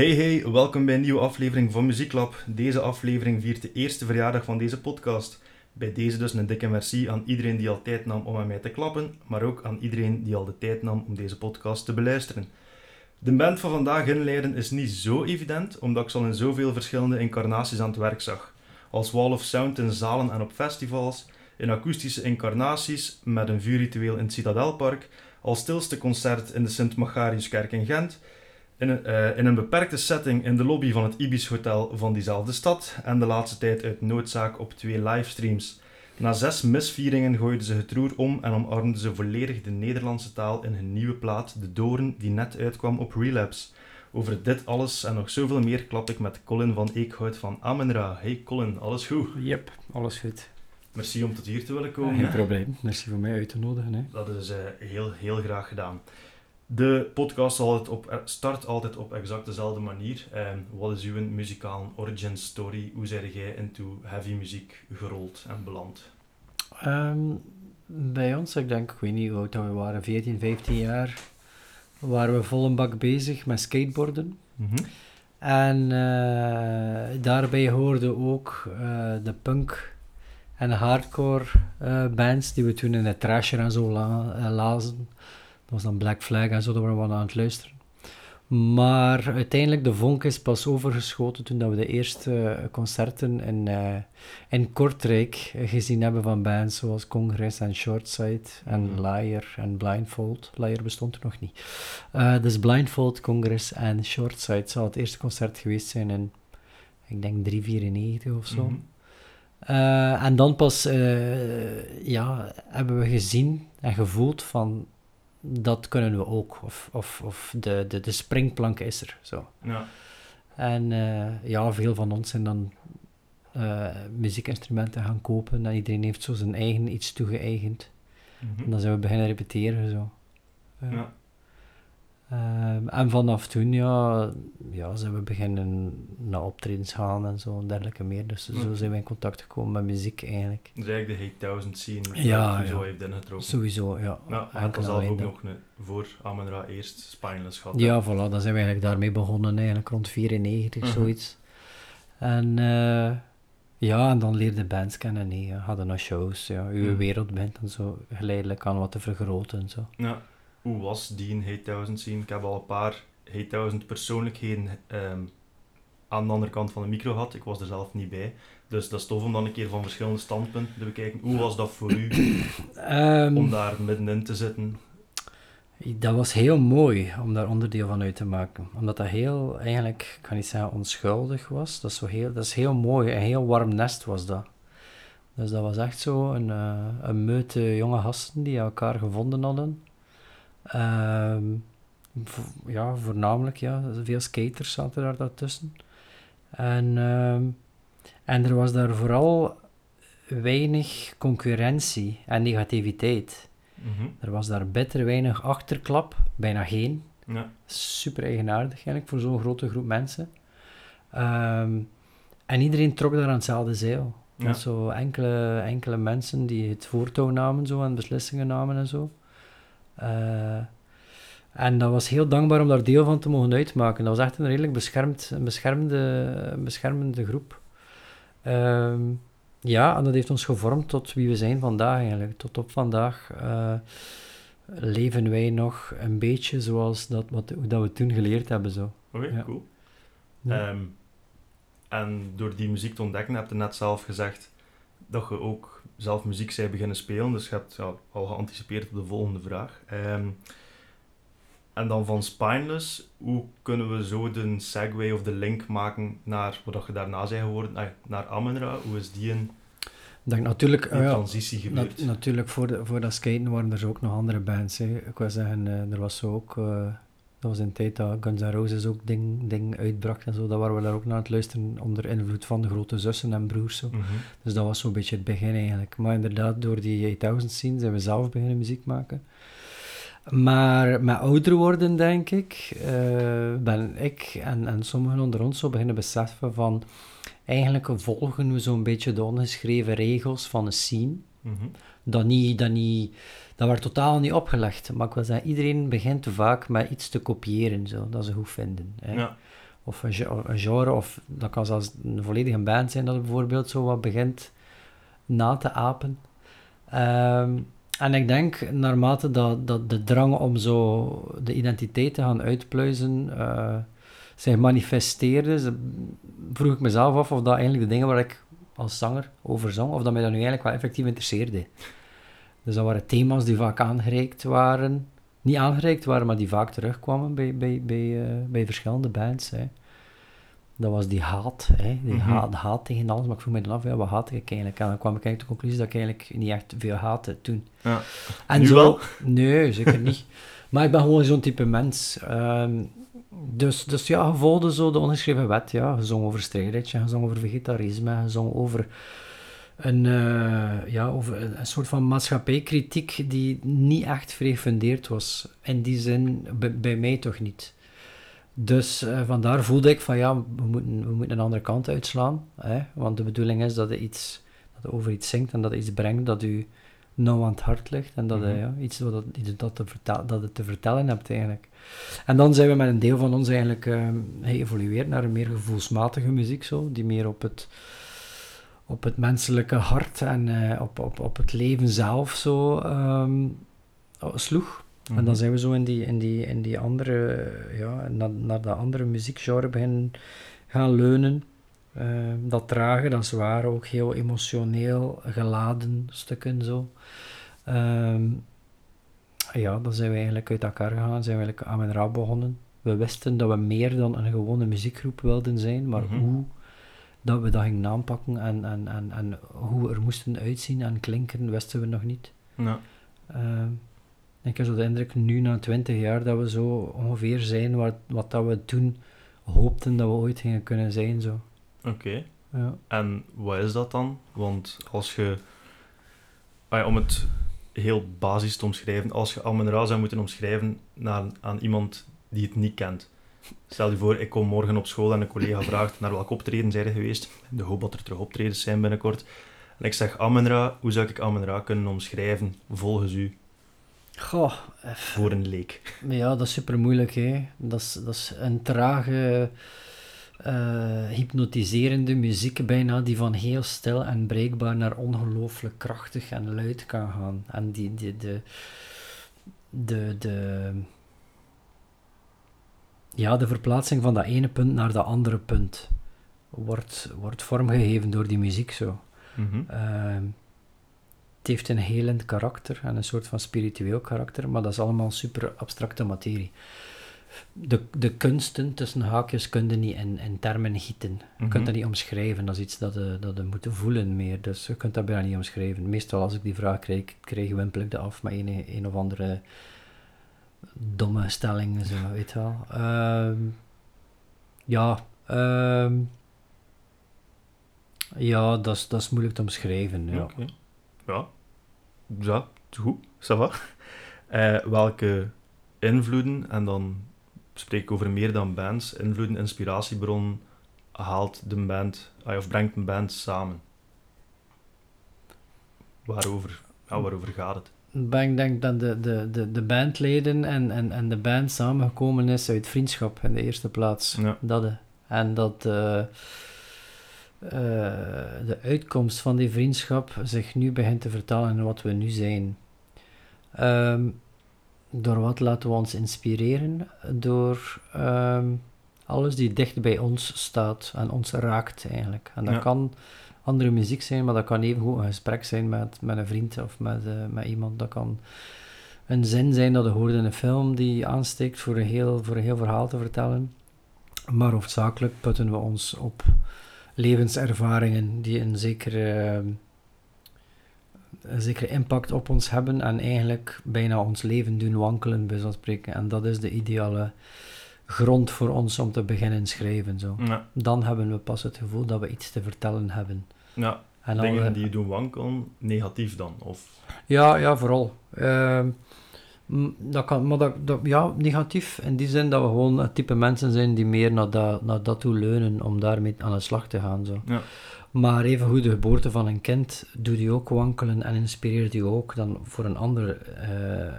Hey hey, welkom bij een nieuwe aflevering van Muzieklab. Deze aflevering viert de eerste verjaardag van deze podcast. Bij deze dus een dikke merci aan iedereen die al tijd nam om aan mij te klappen, maar ook aan iedereen die al de tijd nam om deze podcast te beluisteren. De band van vandaag inleiden is niet zo evident, omdat ik ze al in zoveel verschillende incarnaties aan het werk zag. Als Wall of Sound in zalen en op festivals, in akoestische incarnaties met een vuurritueel in het Citadelpark, als stilste concert in de Sint-Magariuskerk in Gent, in een, eh, in een beperkte setting in de lobby van het Ibis Hotel van diezelfde stad en de laatste tijd uit noodzaak op twee livestreams. Na zes misvieringen gooiden ze het roer om en omarmden ze volledig de Nederlandse taal in hun nieuwe plaat De Doorn, die net uitkwam op Relapse. Over dit alles en nog zoveel meer klap ik met Colin van Eekhout van Amenra. Hey Colin, alles goed? Yep, alles goed. Merci om tot hier te willen komen. Geen probleem, merci voor mij uit te nodigen. Hè. Dat is eh, heel, heel graag gedaan. De podcast zal het op, start altijd op exact dezelfde manier. Ehm, wat is uw muzikale origin story? Hoe zijn jij into heavy muziek gerold en beland? Ehm, bij ons, ik denk, ik weet niet hoe oud we waren, 14, 15 jaar, waren we vol een bak bezig met skateboarden. En eh, daarbij hoorden ook eh, de punk en hardcore eh, bands die we toen in de trasher en zo la- lazen. Dat was dan Black Flag en zo, daar waren we aan het luisteren. Maar uiteindelijk, de vonk is pas overgeschoten toen dat we de eerste concerten in, eh, in Kortrijk gezien hebben van bands zoals Congress en Shortside en Mhm. Liar en Blindfold. Liar bestond er nog niet. Eh, dus Blindfold, Congress en Shortside zal het eerste concert geweest zijn in, ik denk 394 of zo. Mhm. Eh, en dan pas ja, hebben we gezien en gevoeld van dat kunnen we ook. Of, of, of de, de, de springplank is er. Zo. Ja. En eh, ja, veel van ons zijn dan eh, muziekinstrumenten gaan kopen en iedereen heeft zo zijn eigen iets toegeëigend. Mhm. En dan zijn we beginnen repeteren. Zo. Ja. Ja. Ehm, en vanaf toen ja, ja, zijn we beginnen naar optredens gaan en zo en dergelijke meer. Dus zo Mhm. zijn we in contact gekomen met muziek eigenlijk. Is eigenlijk de Hate 1000 scene Ja, die ja. zo heeft ingetrokken. Sowieso, ja. Had zelf alleen ook nog een, voor Amenra eerst Spineless gehad. Ja, voilà, dan zijn we eigenlijk daarmee begonnen, eigenlijk rond 94, Mhm. zoiets. En eh, ja, en dan leerde bands kennen, nee, hadden naar shows, ja, uw Mhm. wereld bent en zo geleidelijk aan wat te vergroten en zo. Ja. Hoe was die een Hate 1000 scene? Ik heb al een paar Hate 1000 persoonlijkheden ehm, aan de andere kant van de micro gehad. Ik was er zelf niet bij. Dus dat is tof om dan een keer van verschillende standpunten te bekijken. Hoe was dat voor u Ehm, om daar middenin te zitten? Dat was heel mooi om daar onderdeel van uit te maken. Omdat dat heel, eigenlijk, ik kan niet zeggen onschuldig was. Dat is, zo heel, dat is heel mooi, een heel warm nest was dat. Dus dat was echt zo een, eh, een meute jonge gasten die elkaar gevonden hadden. Ehm, vo- ja, voornamelijk, ja. Veel skaters zaten daar daartussen. En, ehm, en er was daar vooral weinig concurrentie en negativiteit. Mhm. Er was daar bitter weinig achterklap, bijna geen. Ja. Super eigenaardig eigenlijk voor zo'n grote groep mensen. Ehm, en iedereen trok daar aan hetzelfde zeil. Ja. Met zo enkele, enkele mensen die het voortouw namen zo, en beslissingen namen en zo. Eh, en dat was heel dankbaar om daar deel van te mogen uitmaken. Dat was echt een redelijk beschermd, een beschermde, een beschermende groep. Ehm, ja, en dat heeft ons gevormd tot wie we zijn vandaag eigenlijk. Tot op vandaag eh, leven wij nog een beetje zoals dat, wat, dat we toen geleerd hebben. Zo. Oké, Ja. cool. Ja. Ehm, en door die muziek te ontdekken, heb je net zelf gezegd dat je ook zelf muziek zij beginnen spelen. Dus je hebt ja, al geanticipeerd op de volgende vraag. Ehm, en dan van Spineless, hoe kunnen we zo de segue of de link maken naar wat je daarna zei geworden, eh, naar Amenra? Hoe is die een, Ik denk natuurlijk, ja, transitie gebeurd? natuurlijk voor, de, voor dat skaten waren er ook nog andere bands. Hè. Ik wil zeggen, eh, er was ook, eh, dat was een tijd dat Guns N' Roses ook ding, ding uitbracht en zo. Dat waren we daar ook naar aan het luisteren onder invloed van de grote zussen en broers. Zo. Mhm. Dus dat was zo'n beetje het begin eigenlijk. Maar inderdaad, door die 8000 scene zijn we zelf beginnen muziek maken. Maar met ouder worden, denk ik, eh, ben ik en, en sommigen onder ons zo beginnen beseffen van... Eigenlijk volgen we zo'n beetje de ongeschreven regels van een scene. Mhm. Dat, niet, dat, niet, dat werd totaal niet opgelegd. Maar ik wil zeggen, iedereen begint vaak met iets te kopiëren, zo, dat ze goed vinden. Hè. Ja. of een, een genre, of dat kan zelfs een volledige band zijn dat het bijvoorbeeld zo wat begint na te apen. Ehm, en ik denk, naarmate dat, dat de drang om zo de identiteit te gaan uitpluizen uh, zich manifesteerde, vroeg ik mezelf af of dat eigenlijk de dingen waar ik als zanger over zong, of dat mij dat nu eigenlijk wel effectief interesseerde. Dus dat waren thema's die vaak aangereikt waren, niet aangereikt waren, maar die vaak terugkwamen bij, bij, bij, uh, bij verschillende bands. Hè. Dat was die haat, hè, die mm haat, haat tegen alles. Maar ik vroeg me dan af, ja, wat haat ik eigenlijk? En dan kwam ik eigenlijk tot de conclusie dat ik eigenlijk niet echt veel haatte toen. Ja. En nu zo, wel? Nee, zeker niet. maar ik ben gewoon zo'n type mens. Um, dus, dus ja, gevolgde zo de ongeschreven wet. Ja. Gezongen over strijdritje, gezongen over vegetarisme, gezongen over een, uh, ja, over een, een, soort van maatschappijkritiek die niet echt vrij gefundeerd was. In die zin, bij, mij toch niet. Dus uh, vandaar voelde ik van ja, we moeten, we moeten een andere kant uitslaan. Hè? Want de bedoeling is dat je iets, dat je over iets zingt en dat je iets brengt dat u nou aan het hart ligt. En dat mm ja, iets wat, iets dat, te vertel, dat je te vertellen hebt eigenlijk. En dan zijn we met een deel van ons eigenlijk uh, geëvolueerd naar een meer gevoelsmatige muziek, zo, die meer op het, op het menselijke hart en uh, op, op, op het leven zelf zo um, sloeg. En dan mhm. zijn we zo in die, in die, in die andere, ja, naar, naar dat andere muziekgenre beginnen gaan leunen. Uh, dat trage, dat zware, ook heel emotioneel geladen stukken zo. Uh, ja, dan zijn we eigenlijk uit elkaar gegaan, zijn we eigenlijk aan mijn raad begonnen. We wisten dat we meer dan een gewone muziekgroep wilden zijn, maar mhm. hoe dat we dat gingen aanpakken en, en, en, en hoe we er moesten uitzien en klinken, wisten we nog niet. Ja. Uh, ik heb zo de indruk, nu na twintig jaar, dat we zo ongeveer zijn wat, wat dat we toen hoopten dat we ooit gingen kunnen zijn. Zo. Oké. Ja. En wat is dat dan? Want als je... Ah om het heel basis te omschrijven, als je Almen zou moeten omschrijven naar, aan iemand die het niet kent. Stel je voor, ik kom morgen op school en een collega vraagt naar welk optreden zij er geweest. De hoop dat er terug optredens zijn binnenkort. En ik zeg Amenra, hoe zou ik Amenra kunnen omschrijven volgens u? Goh. Voor een leek. Ja, dat is super moeilijk. Hè. Dat, is, dat is een trage, uh, hypnotiserende muziek bijna, die van heel stil en breekbaar naar ongelooflijk krachtig en luid kan gaan. En die, die de, de, de, ja, de verplaatsing van dat ene punt naar dat andere punt wordt, wordt vormgegeven door die muziek zo. Mm het heeft een helend karakter en een soort van spiritueel karakter, maar dat is allemaal super abstracte materie. De, de kunsten, tussen haakjes, kun je niet in, in termen gieten. Je kunt mhm. dat niet omschrijven. Dat is iets dat je, dat je moet voelen meer. Dus je kunt dat bijna niet omschrijven. Meestal als ik die vraag krijg, krijg wimpel ik dat af met een, een of andere domme stelling. Zo, weet je wel. Uh, ja, uh, ja dat, is, dat is moeilijk te omschrijven. Ja. Ja, ja, goed, ça va. Uh, welke invloeden, en dan spreek ik over meer dan bands, invloeden, inspiratiebron haalt de band, of brengt een band samen? Waarover, ja, waarover gaat het? Ik denk dat de, de, de, de bandleden en, en, en de band samengekomen is uit vriendschap in de eerste plaats. Ja. Dat, en dat... Uh, uh, de uitkomst van die vriendschap zich nu begint te vertalen in wat we nu zijn. Um, door wat laten we ons inspireren? Door um, alles die dicht bij ons staat en ons raakt eigenlijk. En dat kan andere muziek zijn, maar dat kan even goed een gesprek zijn met, met een vriend of met, uh, met iemand. Dat kan een zin zijn dat je hoort in een film die aansteekt voor een heel, voor een heel verhaal te vertellen. Maar hoofdzakelijk putten we ons op levenservaringen die een zekere, een zekere impact op ons hebben en eigenlijk bijna ons leven doen wankelen, bij zo'n spreken. En dat is de ideale grond voor ons om te beginnen schrijven. Zo. Ja. Dan hebben we pas het gevoel dat we iets te vertellen hebben. Ja, en dingen die je doen wankelen, negatief dan? Of? Ja, ja, vooral. Uh, dat kan, maar dat, dat, ja, negatief in die zin dat we gewoon het type mensen zijn die meer naar dat, naar dat toe leunen om daarmee aan de slag te gaan. Zo. Ja. Maar even hoe de geboorte van een kind doet die ook wankelen en inspireert die ook dan voor een ander, uh,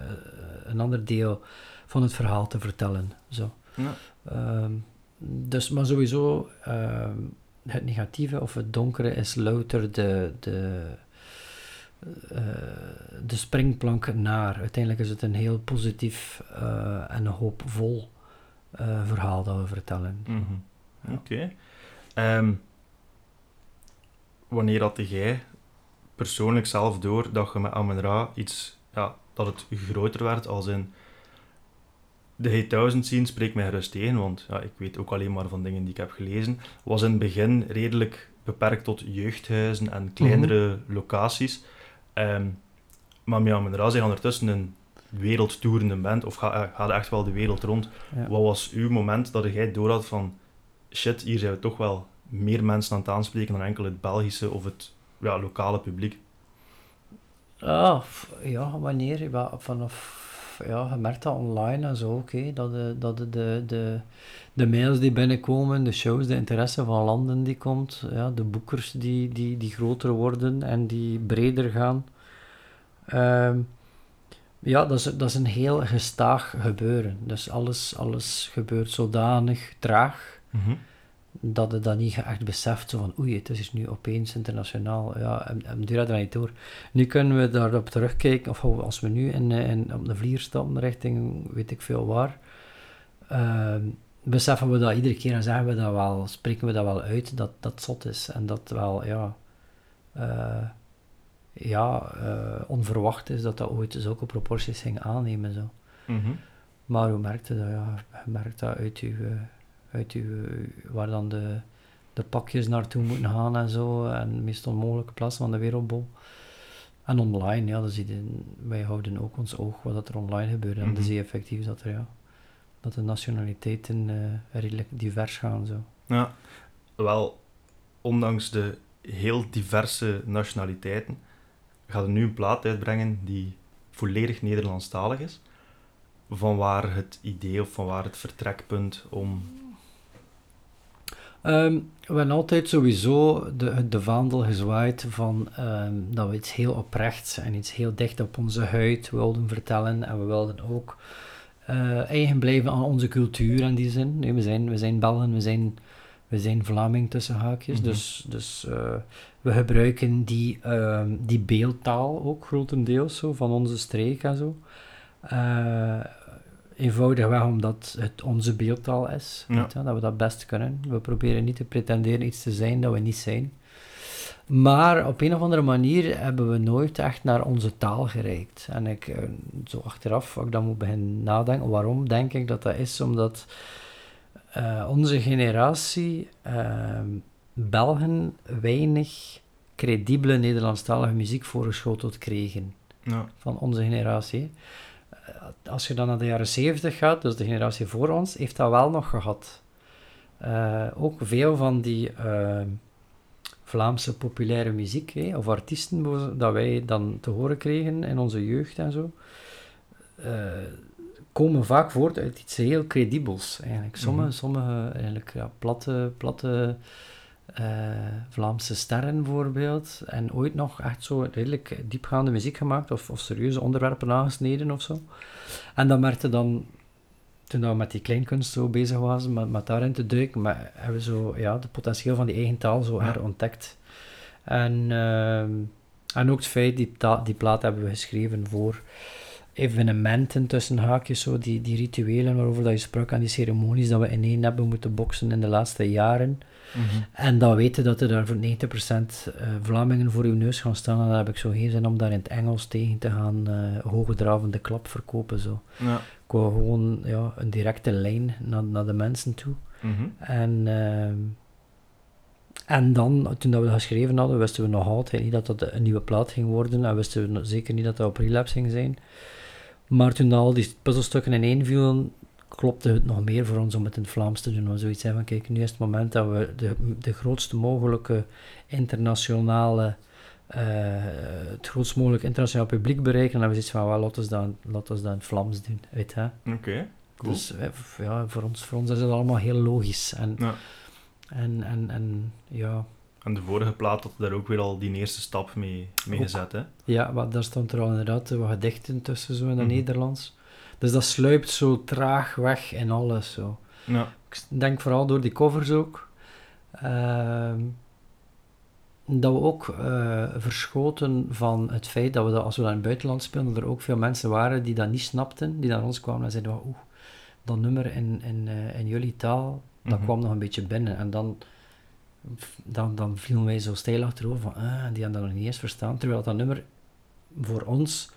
een ander deel van het verhaal te vertellen. Zo. Uh, dus, maar sowieso, ehm, het negatieve of het donkere is louter de, de, eh, de springplank naar. Uiteindelijk is het een heel positief uh, en hoopvol uh, verhaal dat we vertellen. -hmm. Oké. Ehm, wanneer had jij persoonlijk zelf door dat je met Amen iets, ja, dat het groter werd als in de Hey 1000 scene spreekt mij gerust tegen, want ja, ik weet ook alleen maar van dingen die ik heb gelezen. Was in het begin redelijk beperkt tot jeugdhuizen en kleinere mm -hmm. locaties. Um, maar met Amen zijn ondertussen een wereldtoerende band, of ga, ga echt wel de wereld rond. Ja. Wat was uw moment dat jij door had van shit, hier zijn we toch wel meer mensen aan het aanspreken dan enkel het Belgische of het ja, lokale publiek? Ah, ja, wanneer? Vanaf, ja, je merkt dat online en zo hè, dat, de, dat de, de, de, mails die binnenkomen, de shows, de interesse van landen die komt, ja, de boekers die, die, die groter worden en die breder gaan. Um, ja, dat is, dat is een heel gestaag gebeuren. Dus alles, alles gebeurt zodanig traag -hmm. Dat je dat niet echt beseft. Zo van, oei, het is nu opeens internationaal. Ja, en, duurt dat niet door. Nu kunnen we daarop terugkijken, of als we nu in, in, op de vlier stappen richting weet ik veel waar, uh, beseffen we dat iedere keer en zeggen we dat wel, spreken we dat wel uit, dat dat zot is. En dat wel, ja... Uh, ja, uh, onverwacht is dat dat ooit zulke proporties ging aannemen. Zo. Mm -hmm. Maar hoe merkte dat? Ja, je merkt dat uit uw, uit uw, waar dan de, de pakjes naartoe moeten gaan en zo, en de meest onmogelijke plaats van de wereldbol. En online, ja, die, wij houden ook ons oog wat er online gebeurt. En mm -hmm. zie je effectief dat, er, ja, dat de nationaliteiten uh, redelijk divers gaan. Zo. Ja, wel, ondanks de heel diverse nationaliteiten, gaat er nu een plaat uitbrengen die volledig Nederlandstalig is. Van waar het idee of van waar het vertrekpunt om. Um, we hebben altijd sowieso de, de vaandel gezwaaid van um, dat we iets heel oprechts en iets heel dicht op onze huid wilden vertellen. En we wilden ook uh, eigen blijven aan onze cultuur in die zin. Nee, we, zijn, we zijn Belgen, we zijn, we zijn Vlaming tussen haakjes. Mm -hmm. Dus, dus uh, we gebruiken die, uh, die beeldtaal ook grotendeels zo, van onze streek en zo. Uh, eenvoudigweg omdat het onze beeldtaal is, ja. je, dat we dat best kunnen. We proberen niet te pretenderen iets te zijn dat we niet zijn. Maar op een of andere manier hebben we nooit echt naar onze taal gereikt. En ik, uh, zo achteraf, als ik dan moet beginnen nadenken, waarom denk ik dat dat is? Omdat uh, onze generatie ehm, Belgen weinig credibele Nederlandstalige muziek voorgeschoteld kregen. Ja. Van onze generatie. Als je dan naar de jaren 70 gaat, dus de generatie voor ons, heeft dat wel nog gehad. Uh, ook veel van die uh, Vlaamse populaire muziek, hè, of artiesten dat wij dan te horen kregen in onze jeugd en zo, uh, komen vaak voort uit iets heel credibels eigenlijk. Sommige, mm -hmm. sommige eigenlijk ja, platte, platte uh, Vlaamse sterren bijvoorbeeld. En ooit nog echt zo redelijk diepgaande muziek gemaakt of, of serieuze onderwerpen aangesneden of zo. En dat merkte dan, toen we met die kleinkunst zo bezig waren, met, met daarin te duiken, maar hebben we zo ja, het potentieel van die eigen taal zo herontdekt. En, uh, en ook het feit, die, die plaat hebben we geschreven voor evenementen tussen haakjes, zo, die, die rituelen waarover dat je sprak, en die ceremonies dat we ineen hebben moeten boksen in de laatste jaren. Mm -hmm. En dan weten dat er daar voor 90% uh, Vlamingen voor uw neus gaan staan. En dan heb ik zo geen zin om daar in het Engels tegen te gaan uh, hoogdravende klap verkopen. Zo. Ja. Ik wou gewoon ja, een directe lijn naar, naar de mensen toe. Mm -hmm. En, uh, en dan, toen dat we dat geschreven hadden, wisten we nog altijd niet dat dat een nieuwe plaat ging worden. En wisten we zeker niet dat dat op relapse ging zijn. Maar toen al die puzzelstukken ineen vielen, klopte het nog meer voor ons om het in het Vlaams te doen. We zoiets hebben van, kijk, nu is het moment dat we de, de grootste mogelijke internationale, uh, het grootst mogelijke internationaal publiek bereiken. En dan hebben we zoiets van, well, laten we laten we dat in het Vlaams doen, weet je. Oké, okay, cool. Dus ja, voor ons, voor ons is het allemaal heel logisch. En, ja. en, en, en ja... En de vorige plaat had daar ook weer al die eerste stap mee, mee gezet, hè? Ja, maar daar stond er al inderdaad wat gedichten tussen, zo in het mm -hmm. Nederlands. Dus dat sluipt zo traag weg in alles. Zo. Ja. Ik denk vooral door die covers ook. Ehm, dat we ook uh, verschoten van het feit dat we dat, als we dat in het buitenland speelden, er ook veel mensen waren die dat niet snapten, die naar ons kwamen en zeiden, oeh, dat nummer in, in, uh, in jullie taal, dat Mhm. kwam nog een beetje binnen. En dan, dan, dan vielen wij zo stijl achterover van, ah, die hadden dat nog niet eens verstaan. Terwijl dat nummer voor ons,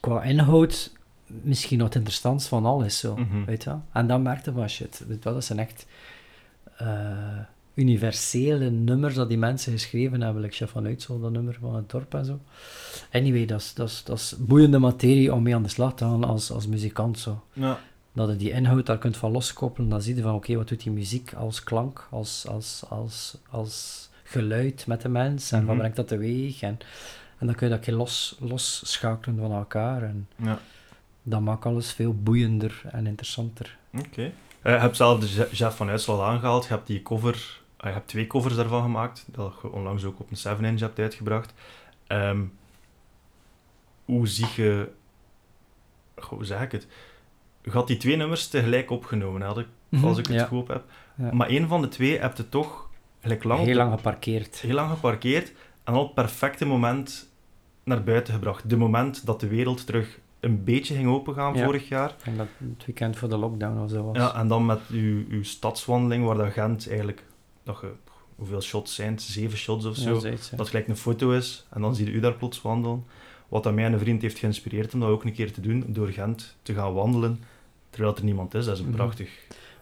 qua inhoud, misschien nog het interessantst van al is. Zo, Mhm. weet je wel? En dan merkte van, shit, weet je wel, dat zijn echt eh, universele nummers dat die mensen geschreven hebben. Ik chef vanuit zo, dat nummer van het dorp en zo. Anyway, dat is, dat is, dat is boeiende materie om mee aan de slag te gaan als, als muzikant. Zo Ja. dat je die inhoud daar kunt van loskoppelen, dan zie je van oké, wat doet die muziek als klank, als, als, als, als geluid met de mens en wat Mhm. brengt dat teweeg en, en dan kun je dat een keer los, losschakelen van elkaar en ja. Dat maakt alles veel boeiender en interessanter. Oké. Eh, je hebt zelf de Je- Jeff van Uitsel aangehaald. Je hebt die cover... eh, je hebt twee covers daarvan gemaakt, dat je onlangs ook op een 7-inch hebt uitgebracht. Ehm, hoe zie je... Goh, hoe zeg ik het? Je had die twee nummers tegelijk opgenomen, als ik, als ik het Ja, goed op heb. ja. Maar één van de twee heb je toch gelijk lang, Heel lang geparkeerd. heel lang geparkeerd en al op het perfecte moment naar buiten gebracht. De moment dat de wereld terug een beetje ging opengaan Ja. vorig jaar. En dat het weekend voor de lockdown of zo was. Ja, en dan met uw, uw stadswandeling, waar dat Gent eigenlijk, dat je, hoeveel shots zijn het? Zeven shots of zo. Ja, zoiets, ja. dat gelijk een foto is, en dan zie je u daar plots wandelen. Wat dat mij en een vriend heeft geïnspireerd om dat ook een keer te doen, door Gent te gaan wandelen, terwijl er niemand is. Dat is een Mhm. prachtig,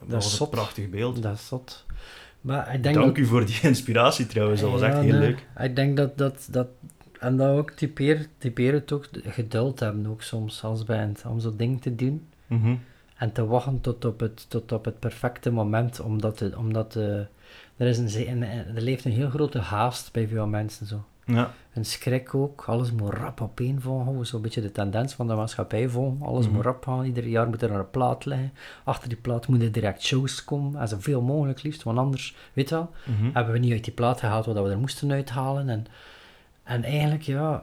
dat is een prachtig beeld. Dat is zot. Maar ik denk Dank dat... u voor die inspiratie trouwens, dat was echt heel nee. leuk. Ik denk dat dat, dat en dat ook typeert ook geduld hebben ook soms als band, om zo'n ding te doen Mhm. en te wachten tot op het, tot op het perfecte moment, omdat, de, omdat de, er, is een, er leeft een heel grote haast bij veel mensen zo. Ja, Een schrik ook, alles moet rap op één volgen, zo'n beetje de tendens van de maatschappij volgen, alles Mhm. moet rap gaan, ieder jaar moet er een plaat liggen, achter die plaat moeten direct shows komen, en zoveel mogelijk liefst, want anders, weet je wel, mhm. hebben we niet uit die plaat gehaald wat we er moesten uithalen. En, en eigenlijk, ja,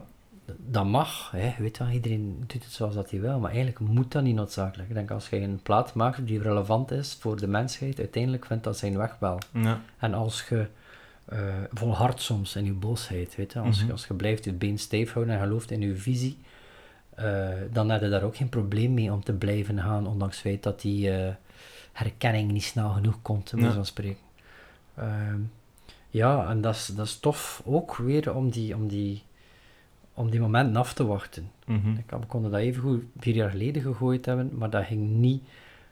dat mag. Hè. Weet je, iedereen doet het zoals dat hij wil, maar eigenlijk moet dat niet noodzakelijk. Ik denk als je een plaat maakt die relevant is voor de mensheid, uiteindelijk vindt dat zijn weg wel. ja. En als je eh volhardt soms in je boosheid, weet je, als, Mhm. je, als je blijft je been stijf houden en gelooft in je visie, eh, dan heb je daar ook geen probleem mee om te blijven gaan, ondanks het feit dat die eh, herkenning niet snel genoeg komt, om Ja. zo spreken. Ehm, ja, en dat is, dat is tof ook weer om die, om, die, om die momenten af te wachten. Mhm. Ik we konden dat even goed vier jaar geleden gegooid hebben, maar dat ging niet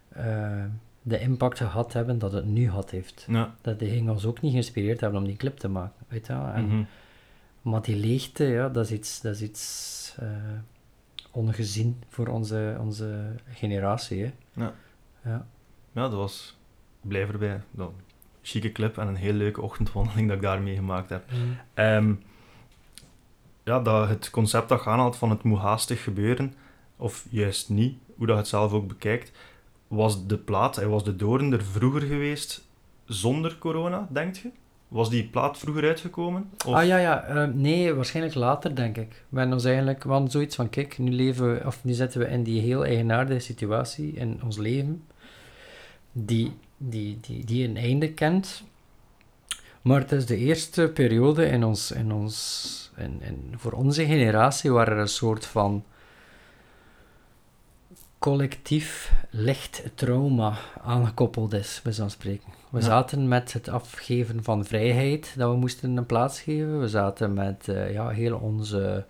eh, de impact gehad hebben dat het nu had heeft. Ja. Dat die ging ons ook niet geïnspireerd hebben om die clip te maken, weet je. En, Mhm. Maar die leegte, ja, dat is iets, dat is iets eh, ongezien voor onze, onze generatie, hè. Ja. Ja. Ja, dat was... Blijf erbij. Dat, een chique clip en een heel leuke ochtendwandeling dat ik daarmee gemaakt heb. Ehm, ja, dat het concept dat je aanhaalt van het moet haastig gebeuren, of juist niet, hoe dat je het zelf ook bekijkt, was de plaat, hij was de Doorn er vroeger geweest zonder corona, denkt je? Was die plaat vroeger uitgekomen? Of... Ah ja, ja. eh, nee, waarschijnlijk later, denk ik. Hebben ons eigenlijk, hadden zoiets van, kijk, nu leven we, of nu zitten we in die heel eigenaardige situatie in ons leven, die, die, die, die een einde kent. Maar het is de eerste periode in ons, in ons, in, in, voor onze generatie waar er een soort van collectief licht trauma aangekoppeld is, bij zo'n spreken. We Ja. zaten met het afgeven van vrijheid, dat we moesten een plaats geven. We zaten met eh, ja, heel, onze,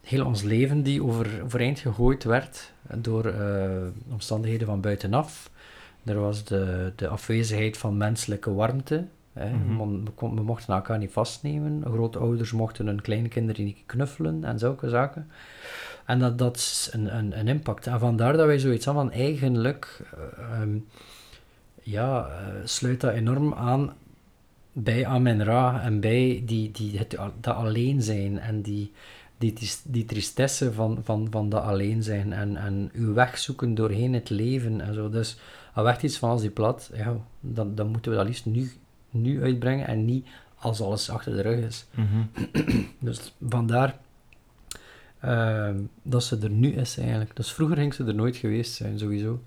heel ons leven die over, overeind gegooid werd door eh, omstandigheden van buitenaf. Er was de, de afwezigheid van menselijke warmte. Hè. Mhm. We mochten elkaar niet vastnemen. Grootouders mochten hun kleinkinderen niet knuffelen en zulke zaken. En dat, dat is een, een, een impact. En vandaar dat wij zoiets hadden van eigenlijk... eh, ehm, ja, eh, sluit dat enorm aan bij Amen Ra en bij die, die, het, dat alleen zijn en die, die, die, tristesse van, van, van dat alleen zijn en, en uw weg zoeken doorheen het leven en zo. Dus al werd iets van als die plat, ja, dan, dan moeten we dat liefst nu, nu uitbrengen en niet als alles achter de rug is. Mhm. Dus vandaar ehm, dat ze er nu is eigenlijk. Dus vroeger ging ze er nooit geweest zijn, sowieso.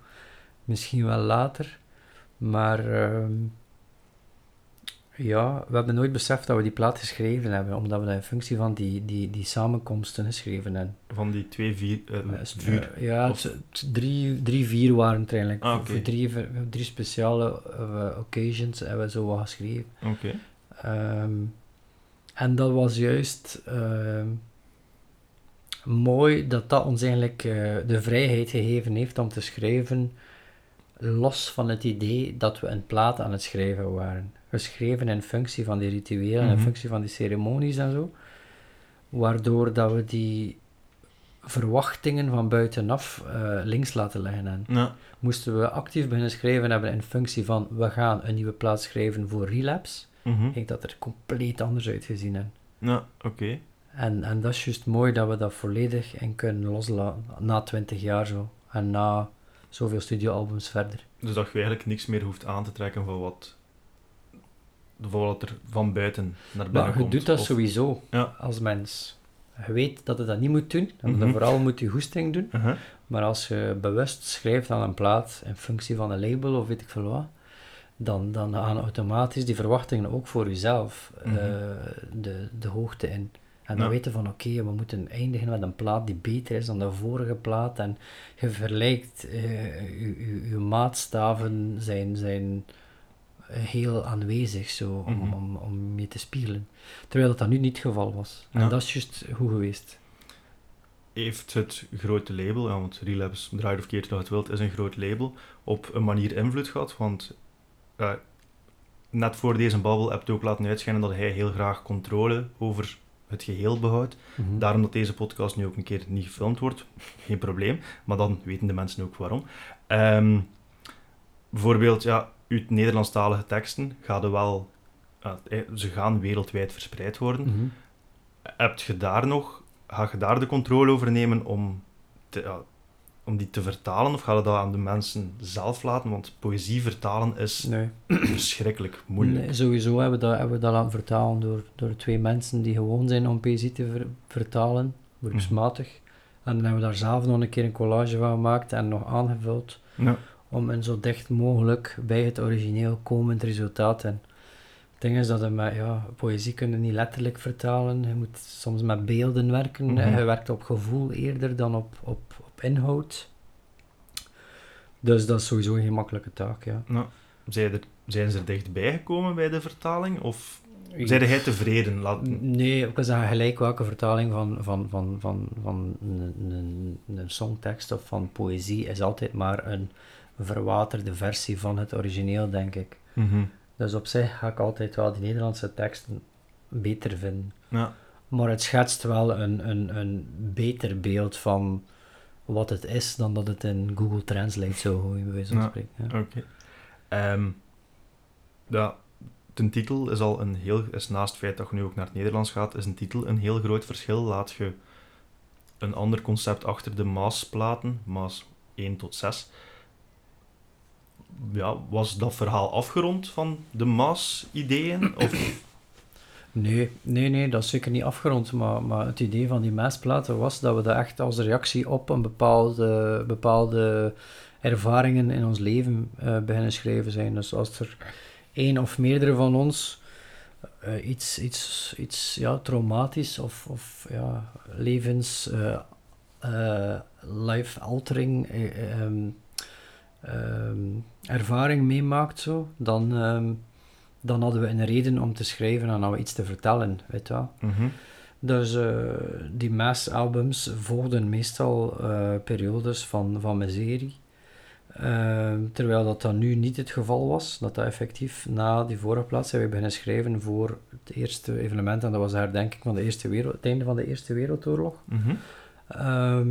Misschien wel later. Maar ehm, ja, we hebben nooit beseft dat we die plaat geschreven hebben, omdat we dat in functie van die, die, die samenkomsten geschreven hebben. Van die twee, vier, uh, vuur? Uh, ja, Of- drie, drie, vier waren het eigenlijk. Ah, Voor- drie, voor drie speciale eh, occasions hebben we zo wat geschreven. Oké. Ehm, en dat was juist ehm, mooi dat dat ons eigenlijk eh, de vrijheid gegeven heeft om te schrijven, los van het idee dat we een plaat aan het schrijven waren. Geschreven in functie van die rituelen, in Mhm. functie van die ceremonies en zo. Waardoor dat we die verwachtingen van buitenaf eh, links laten liggen. En Ja. moesten we actief beginnen schrijven hebben in functie van we gaan een nieuwe plaat schrijven voor relapse, ik dat er compleet anders uitgezien hebben. Ja, oké. En, en dat is juist mooi dat we dat volledig in kunnen loslaten, na 20 jaar zo. En na zoveel studioalbums verder. Dus dat je eigenlijk niks meer hoeft aan te trekken van wat, wat er van buiten naar binnen Maar je komt. doet dat Of- sowieso Ja. als mens. Je weet dat je dat niet moet doen, en Mhm. vooral moet je goesting doen. Uh-huh. Maar als je bewust schrijft aan een plaat in functie van een label of weet ik veel wat, dan, dan gaan automatisch die verwachtingen ook voor jezelf eh, Mhm. de, de hoogte in. En dan Ja. weten van oké, we moeten eindigen met een plaat die beter is dan de vorige plaat. En je vergelijkt, eh, je, je, je maatstaven zijn, zijn heel aanwezig zo, om, Mhm. om, om je te spiegelen. Terwijl dat, dat nu niet het geval was. En Ja. dat is juist goed geweest. Heeft het grote label, ja, want Relapse, draait of keert dat het wilt, is een groot label, op een manier invloed gehad? Want eh, net voor deze babbel heb je ook laten uitschijnen dat hij heel graag controle over het geheel behoudt. Mhm. Daarom dat deze podcast nu ook een keer niet gefilmd wordt, geen probleem. Maar dan weten de mensen ook waarom. Ehm, bijvoorbeeld, ja, uw Nederlandstalige teksten gaan er wel... ja, eh, ze gaan wereldwijd verspreid worden. Mhm. Heb je daar nog... Ga je daar de controle over nemen om, te, om die te vertalen? Of ga je dat aan de mensen zelf laten? Want poëzie vertalen is Nee. verschrikkelijk moeilijk. Nee, sowieso hebben we dat, hebben we dat laten vertalen door, door twee mensen die gewoon zijn om poëzie te ver- vertalen, beroepsmatig. En dan hebben we daar zelf nog een keer een collage van gemaakt en nog aangevuld Ja. Om een zo dicht mogelijk bij het origineel komend resultaat. En het ding is dat je met ja, poëzie kun je niet letterlijk vertalen. Je moet soms met beelden werken. Mhm. Je werkt op gevoel eerder dan op, op, op inhoud. Dus dat is sowieso geen makkelijke taak, ja. Nou, zijn, er, zijn ze er dichtbij gekomen bij de vertaling? Of zijn jij tevreden? Laat, Nee, ik zeggen, gelijk welke vertaling van, van, van, van, van een, een, een songtekst of van poëzie is altijd maar een verwaterde versie van het origineel, denk ik. Mhm. Dus op zich ga ik altijd wel die Nederlandse teksten beter vinden. Ja. Maar het schetst wel een, een, een beter beeld van wat het is dan dat het in Google Translate zou gooien, bij wijze van Ja. spreken. Ja. Oké. Ehm, ja, de titel is al een heel... Is naast het feit dat je nu ook naar het Nederlands gaat, is een titel een heel groot verschil. Laat je een ander concept achter de Maas-platen, Maas 1 tot 6. Ja, was dat verhaal afgerond van de Maas-ideeën? Of... Nee, nee, nee, dat is zeker niet afgerond. Maar, maar het idee van die maasplaten was dat we dat echt als reactie op een bepaalde, bepaalde ervaringen in ons leven eh, beginnen schrijven zijn. Dus als er één of meerdere van ons eh, iets, iets, iets ja, traumatisch of, of ja, levens eh, life-altering eh, ehm, ehm, ervaring meemaakt, zo, dan, ehm, dan hadden we een reden om te schrijven en hadden we iets te vertellen, weet je wel. Mhm. Dus eh, die mass-albums volgden meestal eh, periodes van, van miserie. Eh, terwijl dat dan nu niet het geval was, dat dat effectief na die vorige plaats zijn we beginnen schrijven voor het eerste evenement, en dat was de herdenking van de eerste wereld, het einde van de Eerste Wereldoorlog. Mhm. Ehm,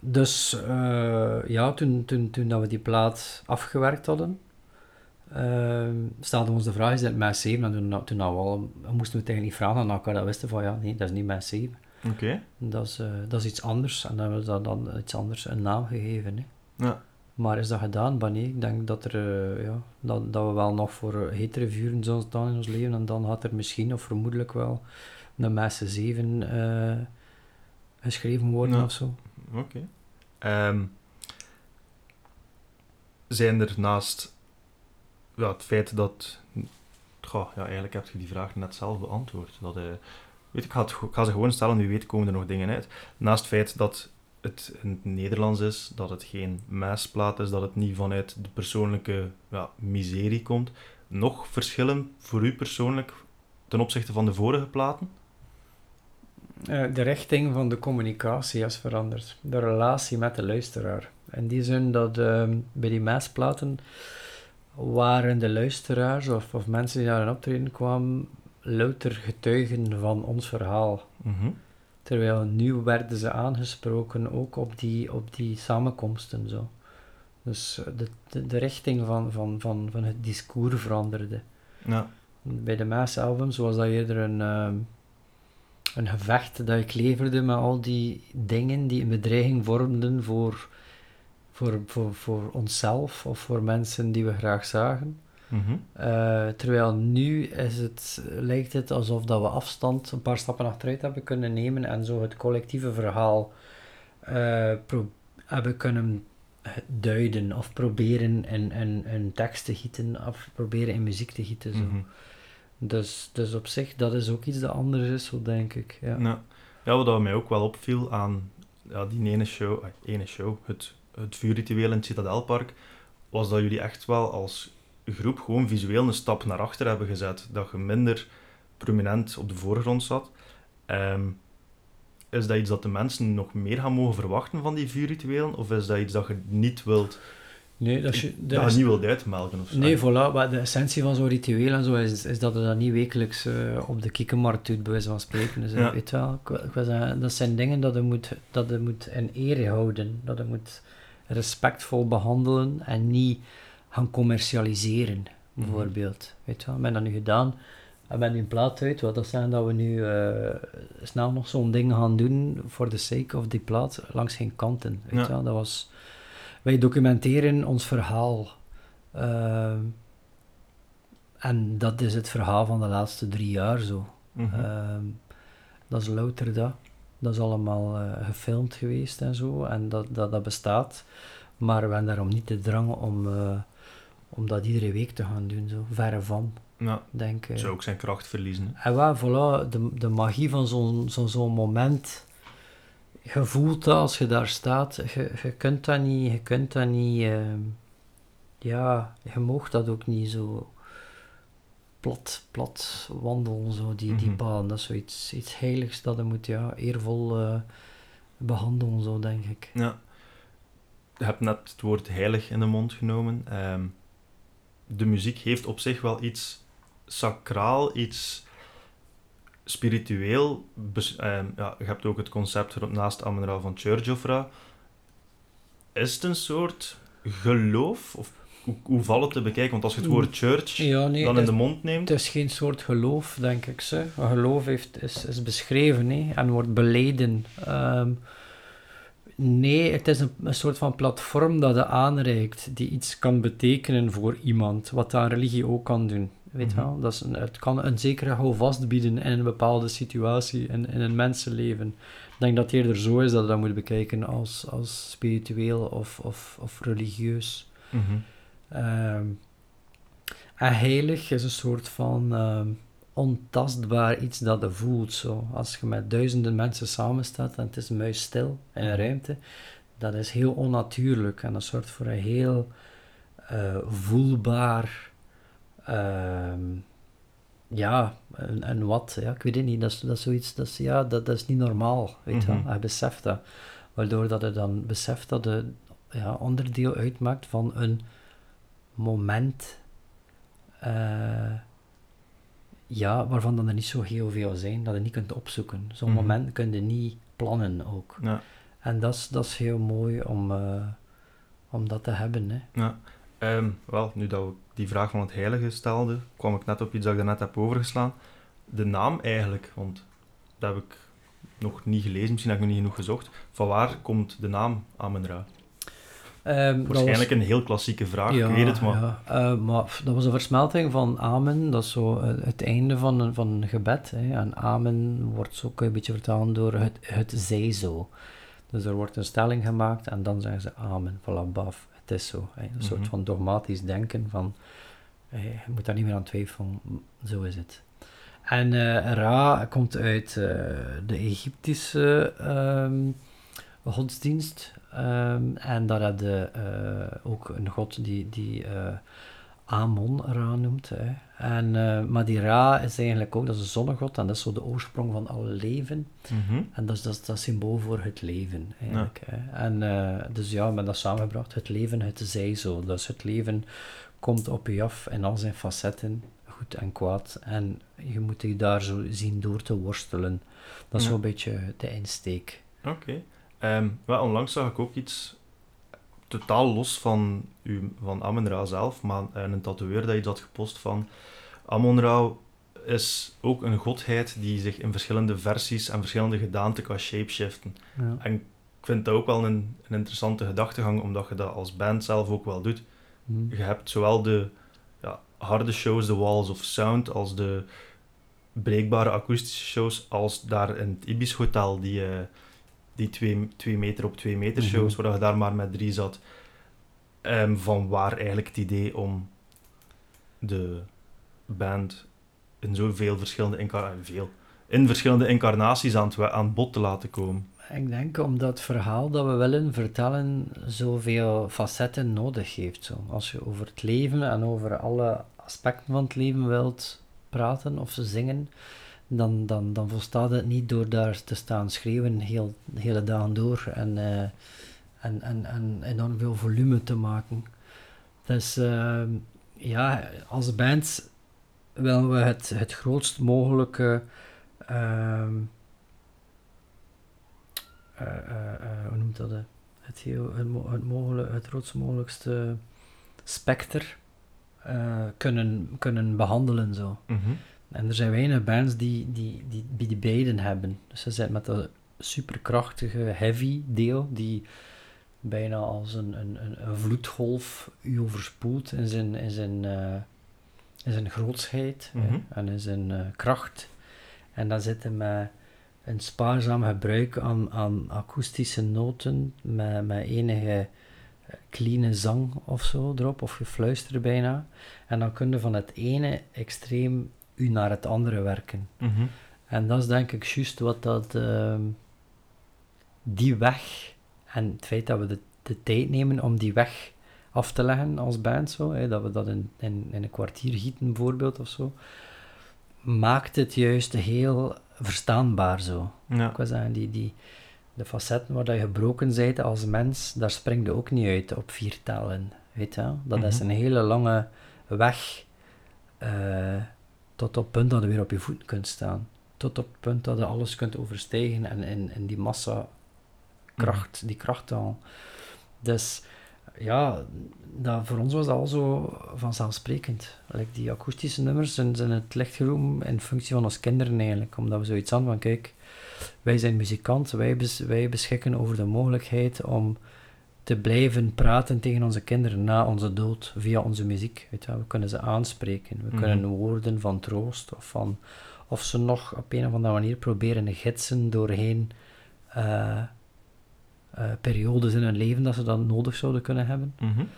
dus eh, ja, toen, toen, toen dat we die plaat afgewerkt hadden, ehm stelden we ons de vraag, is dit Mass 7? En toen, toen nou al, moesten we het eigenlijk niet vragen aan elkaar, dat wisten van ja, nee, dat is niet Mass 7. Oké. Dat is, eh, dat is iets anders. En dan hebben we dat dan iets anders een naam gegeven. Hè. Ja. Maar is dat gedaan? Maar nee, ik denk dat, er, eh, ja, dat, dat we wel nog voor hetere vuren zullen staan in ons leven. En dan had er misschien, of vermoedelijk wel, een Mass 7 eh, geschreven worden Ja. of zo. Oké. Ehm, zijn er naast ja, het feit dat... Goh, ja, eigenlijk heb je die vraag net zelf beantwoord. Dat, weet, ik, ga ik ga ze gewoon stellen, wie weet komen er nog dingen uit. Naast het feit dat het in het Nederlands is, dat het geen maasplaat is, dat het niet vanuit de persoonlijke ja, miserie komt. Nog verschillen voor u persoonlijk ten opzichte van de vorige platen? Uh, de richting van de communicatie is veranderd. De relatie met de luisteraar. In die zin dat uh, bij die maasplaten waren de luisteraars of, of mensen die naar een optreden kwamen louter getuigen van ons verhaal. Mhm. Terwijl nu werden ze aangesproken ook op die, op die samenkomsten. Zo. Dus de, de, de richting van, van, van, van het discours veranderde. Ja. Bij de Maas-albums was dat eerder een, uh, een gevecht dat ik leverde met al die dingen die een bedreiging vormden voor, voor, voor, voor onszelf of voor mensen die we graag zagen. Mhm. Uh, terwijl nu is het, lijkt het alsof dat we afstand een paar stappen achteruit hebben kunnen nemen en zo het collectieve verhaal uh, hebben kunnen duiden of proberen in, in, in tekst te gieten of proberen in muziek te gieten. Zo. Mhm. Dus, dus op zich, dat is ook iets dat anders is, zo denk ik. Ja, ja. ja wat mij ook wel opviel aan ja, die ene show, uh, ene show het, het vuurritueel in het Citadelpark, was dat jullie echt wel als groep gewoon visueel een stap naar achter hebben gezet. Dat je minder prominent op de voorgrond zat. Um, is dat iets dat de mensen nog meer gaan mogen verwachten van die vuurrituelen? Of is dat iets dat je niet wilt... Nee, dat je, dat, dat je niet wilt uitmelken of zo? Nee, voilà. Maar de essentie van zo'n ritueel en zo is, is dat je dat niet wekelijks uh, op de kikkenmarkt doet, bij wijze van spreken. Dus, ja. weet wel, ik, ik zeggen, dat zijn dingen dat je moet, dat je moet in ere houden. Dat je moet respectvol behandelen en niet gaan commercialiseren, bijvoorbeeld. Mm -hmm. Weet je wat, we hebben dat nu gedaan. We hebben nu een plaat uit, wat dat zijn dat we nu uh, snel nog zo'n ding gaan doen voor de sake of die plaat langs geen kanten. Weet ja. je wel, dat was... Wij documenteren ons verhaal. Uh, en dat is het verhaal van de laatste drie jaar zo. Mm -hmm. uh, dat is louter dat. Dat is allemaal uh, gefilmd geweest en zo. En dat, dat, dat bestaat. Maar we hebben daarom niet de drang om, uh, om dat iedere week te gaan doen. Zo. Verre van. Ja, denk, zou ook zijn kracht verliezen. En wel, voilà, de, de magie van zo'n zo, zo moment. Je voelt dat als je daar staat. Je, je kunt dat niet... Je kunt dat niet... Uh, ja, je mag dat ook niet zo plat, plat wandelen, zo, die, die Mhm. baan. Dat is zoiets iets heiligs dat je moet ja, eervol uh, behandelen, zo denk ik. Ja. Je hebt net het woord heilig in de mond genomen. Um, de muziek heeft op zich wel iets sacraal, iets spiritueel. Um, ja, je hebt ook het concept naast Amen-Ra van Churchofra. Is het een soort geloof? Of hoe, hoe valt het te bekijken? Want als je het woord church ja, nee, dan in de mond neemt... Het is geen soort geloof, denk ik. Ze. Een geloof heeft, is, is beschreven hè, en wordt beleden. Um, nee, het is een, een, soort van platform dat je aanreikt, die iets kan betekenen voor iemand, wat aan religie ook kan doen. Weet mm -hmm. wel? Dat is een, het kan een zekere houvast bieden in een bepaalde situatie, in, in een mensenleven. Ik denk dat het eerder zo is dat je dat moet bekijken als, als spiritueel of, of, of religieus. Mm -hmm. um, en heilig is een soort van um, ontastbaar iets dat je voelt. Zo. Als je met duizenden mensen samenstaat en het is muisstil in een ruimte, dat is heel onnatuurlijk en dat zorgt voor een heel uh, voelbaar. Um, ja, en, en wat, ja, ik weet het niet, dat is, dat is zoiets, dat is, ja, dat, dat is niet normaal, weet je mm -hmm. Hij beseft dat. Waardoor dat hij dan beseft dat het ja, onderdeel uitmaakt van een moment, uh, ja, waarvan dan er niet zo heel veel zijn, dat je niet kunt opzoeken. Zo'n mm -hmm. moment kun je niet plannen ook. Ja. En dat is, dat is heel mooi om, uh, om dat te hebben. Hè. Ja. Um, wel, nu dat we die vraag van het heilige stelde, kwam ik net op iets dat ik daarnet heb overgeslaan. De naam eigenlijk, want dat heb ik nog niet gelezen, misschien heb ik nog niet genoeg gezocht. Van waar komt de naam Amen-Ra? Um, Waarschijnlijk was... een heel klassieke vraag, ja, ik weet het maar. Ja. Uh, maar dat was een versmelting van Amen, dat is zo uh, het einde van een, van een gebed. Hè. En Amen wordt zo een beetje vertaald door het, het zij zo. Dus er wordt een stelling gemaakt en dan zeggen ze Amen, voilà, baf het is zo. Een -hmm. soort van dogmatisch denken van je moet daar niet meer aan twijfelen, zo is het. En Ra komt uit de Egyptische um, godsdienst. Um, en daar had je ook een god die, die Amon Ra noemt. Hè. En, uh, maar die Ra is eigenlijk ook, dat is een zonnegod en dat is zo de oorsprong van alle leven. Mhm. En dat is, dat, is, dat symbool voor het leven eigenlijk. Hè. En uh, dus ja, met dat samengebracht, het leven, het zij zo. Dus het leven komt op je af in al zijn facetten, goed en kwaad. En je moet je daar zo zien door te worstelen. Dat is ja. zo'n beetje de insteek. Oké. Okay. Um, well, onlangs zag ik ook iets totaal los van, u, van Amon-Ra zelf, maar een tatoeëer dat iets had gepost van Amon-Ra is ook een godheid die zich in verschillende versies en verschillende gedaanten kan shapeshiften. Ja. En ik vind dat ook wel een, een interessante gedachtegang, omdat je dat als band zelf ook wel doet. Hmm. Je hebt zowel de ja, harde shows, de walls of sound, als de breekbare akoestische shows, als daar in het Ibis Hotel, die... Uh, die 2 meter op 2 meter Mhm. shows, waar je daar maar met drie zat. Ehm, van waar eigenlijk het idee om de band in zoveel verschillende, incar veel, in verschillende incarnaties aan het, aan het bod te laten komen? Ik denk omdat het verhaal dat we willen vertellen zoveel facetten nodig heeft. Zo. Als je over het leven en over alle aspecten van het leven wilt praten of zingen, dan, dan, dan volstaat het niet door daar te staan schreeuwen heel, hele dagen door en, uh, en, en, en enorm veel volume te maken. Dus uh, ja, als band willen we het, het grootst mogelijke. Uh, hoe noemt dat? Het, heel, het, het, het grootst mogelijkste specter kunnen, kunnen behandelen. Zo. Mm. En er zijn weinig bands die, die, die, die, die beiden hebben. Dus ze zijn met dat superkrachtige heavy deel, die bijna als een, een, een, een vloedgolf u overspoelt in zijn, in zijn, uh, in zijn grootsheid Mhm. hè, en in zijn uh, kracht. En dan zitten met een spaarzaam gebruik aan, aan akoestische noten, met, met enige clean zang of zo erop, of gefluister bijna. En dan kun je van het ene extreem u naar het andere werken. Mm -hmm. En dat is denk ik juist wat dat, uh, die weg, en het feit dat we de, de, tijd nemen om die weg af te leggen als band, zo, hè, dat we dat in, in, in, een kwartier gieten bijvoorbeeld of zo, maakt het juist heel verstaanbaar zo. Ja. Ik wil zeggen, die, die, de facetten waar je gebroken bent als mens, daar springt je ook niet uit op vier tellen. Weet je? Dat Mhm. is een hele lange weg. Uh, tot op het punt dat je weer op je voeten kunt staan. Tot op het punt dat je alles kunt overstijgen en in, in die massa kracht, Mhm. die kracht al. Dus ja, dat, voor ons was dat al zo vanzelfsprekend. Like die akoestische nummers zijn, zijn het licht geroepen in functie van ons kinderen eigenlijk. Omdat we zoiets aan van, kijk, wij zijn muzikant, wij, bes, wij beschikken over de mogelijkheid om te blijven praten tegen onze kinderen na onze dood via onze muziek. Weet je, we kunnen ze aanspreken. We Mhm. kunnen woorden van troost of van of ze nog op een of andere manier proberen gidsen doorheen uh, uh, periodes in hun leven dat ze dat nodig zouden kunnen hebben. Mm -hmm.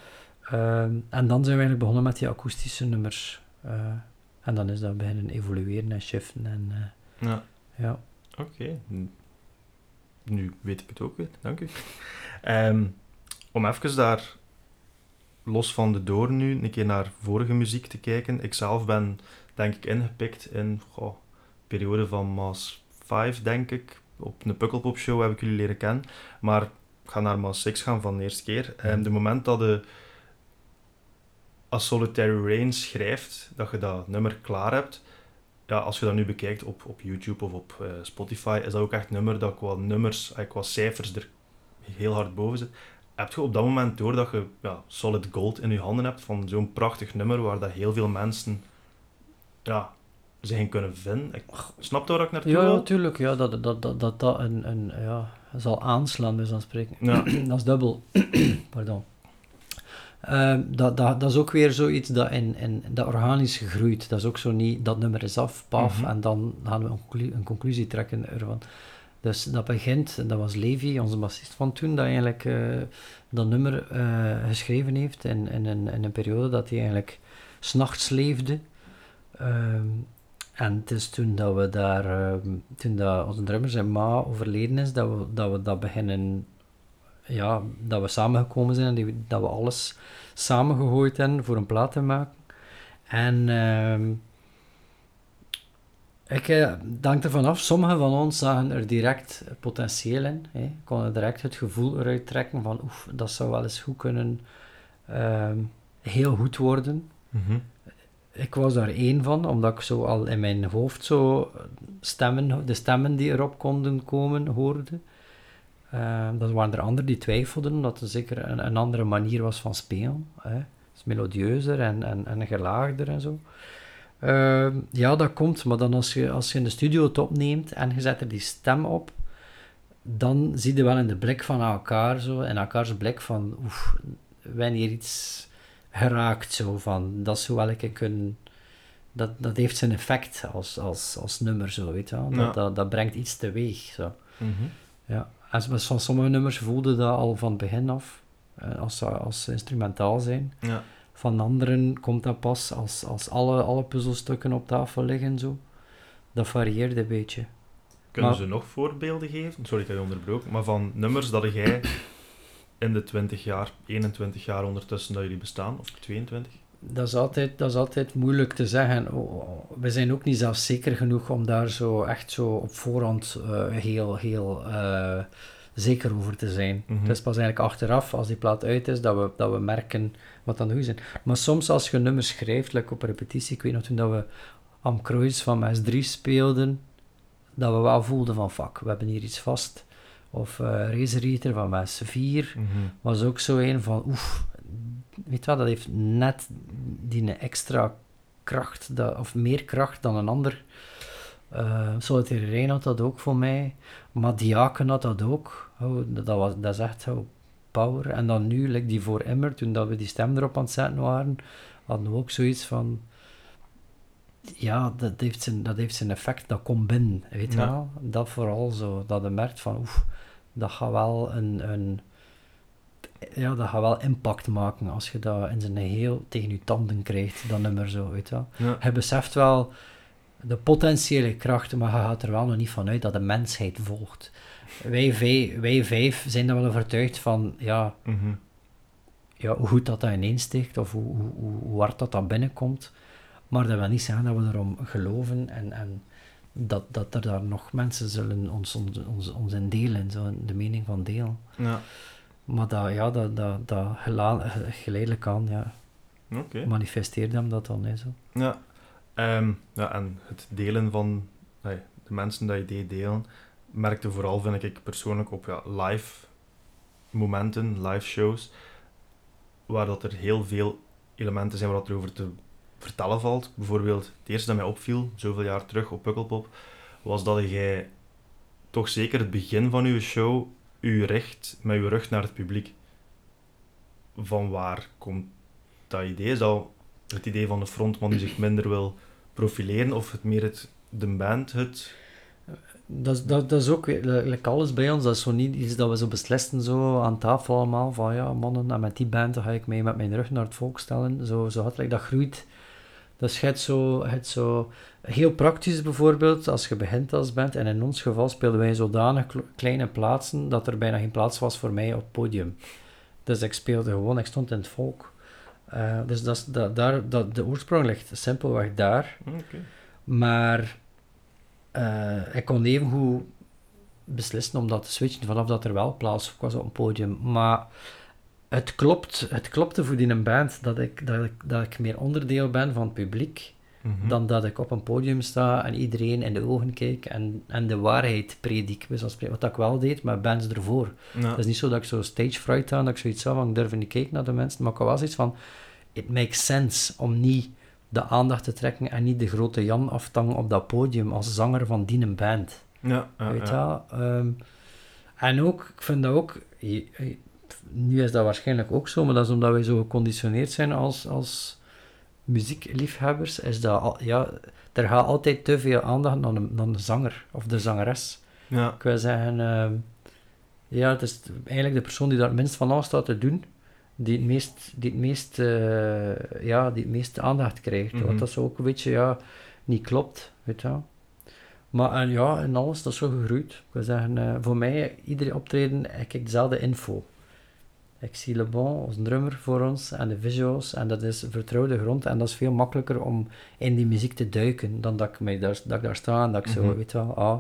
uh, en dan zijn we eigenlijk begonnen met die akoestische nummers. Uh, en dan is dat beginnen evolueren en shiften. En, ja. ja. Oké. Okay. Nu weet ik het ook weer. Dank u. Um, om even daar los van de door nu een keer naar vorige muziek te kijken. Ik zelf ben denk ik ingepikt in goh, periode van Maas 5 denk ik. Op een Pukkelpop show heb ik jullie leren kennen. Maar ik ga naar Maas 6 gaan van de eerste keer. En um, de moment dat de A Solitary Rain schrijft, dat je dat nummer klaar hebt. Ja, als je dat nu bekijkt op, op YouTube of op uh, Spotify, is dat ook echt een nummer dat qua nummers, uh, qua cijfers er heel hard boven zit heb je op dat moment door dat je ja, solid gold in je handen hebt van zo'n prachtig nummer waar dat heel veel mensen ja, zich kunnen vinden. Ik snap daar ik naartoe Ja, wil? natuurlijk. Ja, dat dat, dat, dat, dat een, een, ja, zal aanslaan, dus dan spreken. Ja. dat is dubbel. Pardon. Uh, dat, dat, dat is ook weer zoiets dat, in, in, dat organisch groeit. Dat is ook zo niet, dat nummer is af, paf, Mhm. en dan gaan we een, conclu een conclusie trekken ervan. Dus dat begint, dat was Levi, onze bassist van toen, dat eigenlijk uh, dat nummer uh, geschreven heeft in, in, in, in, een periode dat hij eigenlijk s'nachts leefde. Ehm, en het is toen dat we daar, ehm, toen dat onze drummer zijn ma overleden is, dat we dat, we dat beginnen, ja, dat we samengekomen zijn en dat we alles samengegooid hebben voor een plaat te maken. En ehm, ik eh, dank ervan af, sommigen van ons zagen er direct potentieel in. Hè. Konden direct het gevoel eruit trekken van, oef, dat zou wel eens goed kunnen, ehm, heel goed worden. Mhm. Ik was daar één van, omdat ik zo al in mijn hoofd zo stemmen, de stemmen die erop konden komen, hoorde. Ehm, dat waren er anderen die twijfelden, omdat het zeker een, een andere manier was van spelen. Hè. Is melodieuzer en, en, en gelaagder en zo. Ehm, ja, dat komt, maar dan als je, als je in de studio het opneemt en je zet er die stem op, dan zie je wel in de blik van elkaar zo, in elkaars blik van, oef, wanneer iets geraakt zo van, dat zou wel een kunnen, dat, dat heeft zijn effect als, als, als nummer zo, weet je wel. Dat, Ja. dat, dat brengt iets teweeg zo. Mhm. Ja, en van sommige nummers voelde dat al van het begin af, eh, als ze als instrumentaal zijn. Ja. Van anderen komt dat pas als, als alle, alle puzzelstukken op tafel liggen. Zo. Dat varieert een beetje. Kunnen Maar- ze nog voorbeelden geven? Sorry, ik heb je onderbroken. Maar van nummers dat jij in de 20 jaar, 21 jaar ondertussen dat jullie bestaan, of 22? Dat is altijd, dat is altijd moeilijk te zeggen. O- o- We zijn ook niet zelfzeker genoeg om daar zo echt zo op voorhand eh, heel, heel eh, zeker over te zijn. Mhm. Het is pas eigenlijk achteraf, als die plaat uit is, dat we, dat we merken wat aan de goed is. Maar soms als je een nummer schrijft, like op repetitie, ik weet nog toen dat we Am van MS3 speelden, dat we wel voelden van, fuck, we hebben hier iets vast. Of eh Razor Eater van MS4 was ook zo een van, oef, weet wat, dat heeft net die extra kracht, dat, of meer kracht dan een ander. Uh, Solitaire Rein had dat ook voor mij, maar Diaken had dat ook. Oh, dat, was, dat is echt oh, power. En dan nu, like die voor Immer, toen dat we die stem erop aan het zetten waren, hadden we ook zoiets van, ja, dat heeft zijn, dat heeft zijn effect, dat komt binnen, weet je Ja. wel. Dat vooral zo, dat je merkt van, oef, dat gaat wel een, een ja, dat gaat wel impact maken als je dat in zijn geheel tegen je tanden krijgt, dat nummer zo, weet je wel. Ja. Je beseft wel de potentiële krachten, maar je gaat er wel nog niet van uit dat de mensheid volgt. Wij, vijf, wij vijf zijn er wel overtuigd van, ja, Mhm. ja, hoe goed dat dat ineensteekt, of hoe, hoe, hoe, hoe hard dat dat binnenkomt. Maar dat wil niet zeggen dat we erom geloven en, en dat, dat er daar nog mensen zullen ons, ons, ons, ons in delen, zo de mening van delen. Ja. Maar dat, ja, dat, dat, dat geleidelijk aan, ja, manifesteert hem dat dan, hè, zo. Ja. Ehm, ja, en het delen van de mensen dat je deed delen, merkte vooral, vind ik persoonlijk, op ja, live momenten, live shows, waar dat er heel veel elementen zijn waar dat er over te vertellen valt. Bijvoorbeeld, het eerste dat mij opviel, zoveel jaar terug op Pukkelpop, was dat jij toch zeker het begin van uw show u richt met uw rug naar het publiek. Van waar komt dat idee? Is het idee van de frontman die zich minder wil profileren, of het meer het, de band het... Dat, dat, dat is ook, like alles bij ons, dat is zo niet iets dat we zo beslissen zo aan tafel allemaal, van ja mannen, en met die band ga ik mij met mijn rug naar het volk stellen. Zo, zo like, dat groeit. Dat is zo, het zo, heel praktisch bijvoorbeeld, als je begint als band, en in ons geval speelden wij zodanig kle- kleine plaatsen, dat er bijna geen plaats was voor mij op het podium. Dus ik speelde gewoon, ik stond in het volk. Eh, dus dat, daar, dat, de oorsprong ligt simpelweg daar. Oké. Maar eh, ik kon even goed beslissen om dat te switchen vanaf dat er wel plaats was op een podium. Maar het, klopt, het klopte voor die een band dat ik, dat, ik, dat ik meer onderdeel ben van het publiek Mhm. dan dat ik op een podium sta en iedereen in de ogen kijk en, en de waarheid predik. Wat ik wel deed, maar bands ervoor. Ja. Het is niet zo dat ik zo stage fright had, dat ik zoiets had van ik durf niet kijken naar de mensen, maar ik had wel zoiets van it makes sense om niet de aandacht te trekken en niet de grote Jan af te hangen op dat podium als zanger van die een band. Ja, ja, weet je ja. Ehm, en ook, ik vind dat ook, nu is dat waarschijnlijk ook zo, maar dat is omdat wij zo geconditioneerd zijn als, als muziekliefhebbers, is dat, al, ja, er gaat altijd te veel aandacht naar de, zanger of de zangeres. Ja. Ik wil zeggen, ehm, ja, het is eigenlijk de persoon die daar het minst van alles staat te doen. die het meest, die het meest, eh, ja, die het meeste aandacht krijgt. Mhm. Wat dat zo ook een beetje ja, niet klopt, weet je wel. Maar en ja, en alles, dat is zo gegroeid. Ik wil zeggen, eh, voor mij, iedere optreden, heb ik dezelfde info. Ik zie Le Bon als drummer voor ons en de visuals en dat is vertrouwde grond en dat is veel makkelijker om in die muziek te duiken dan dat ik, mij daar, dat ik daar sta en dat ik zo, Mhm. weet wel, ah,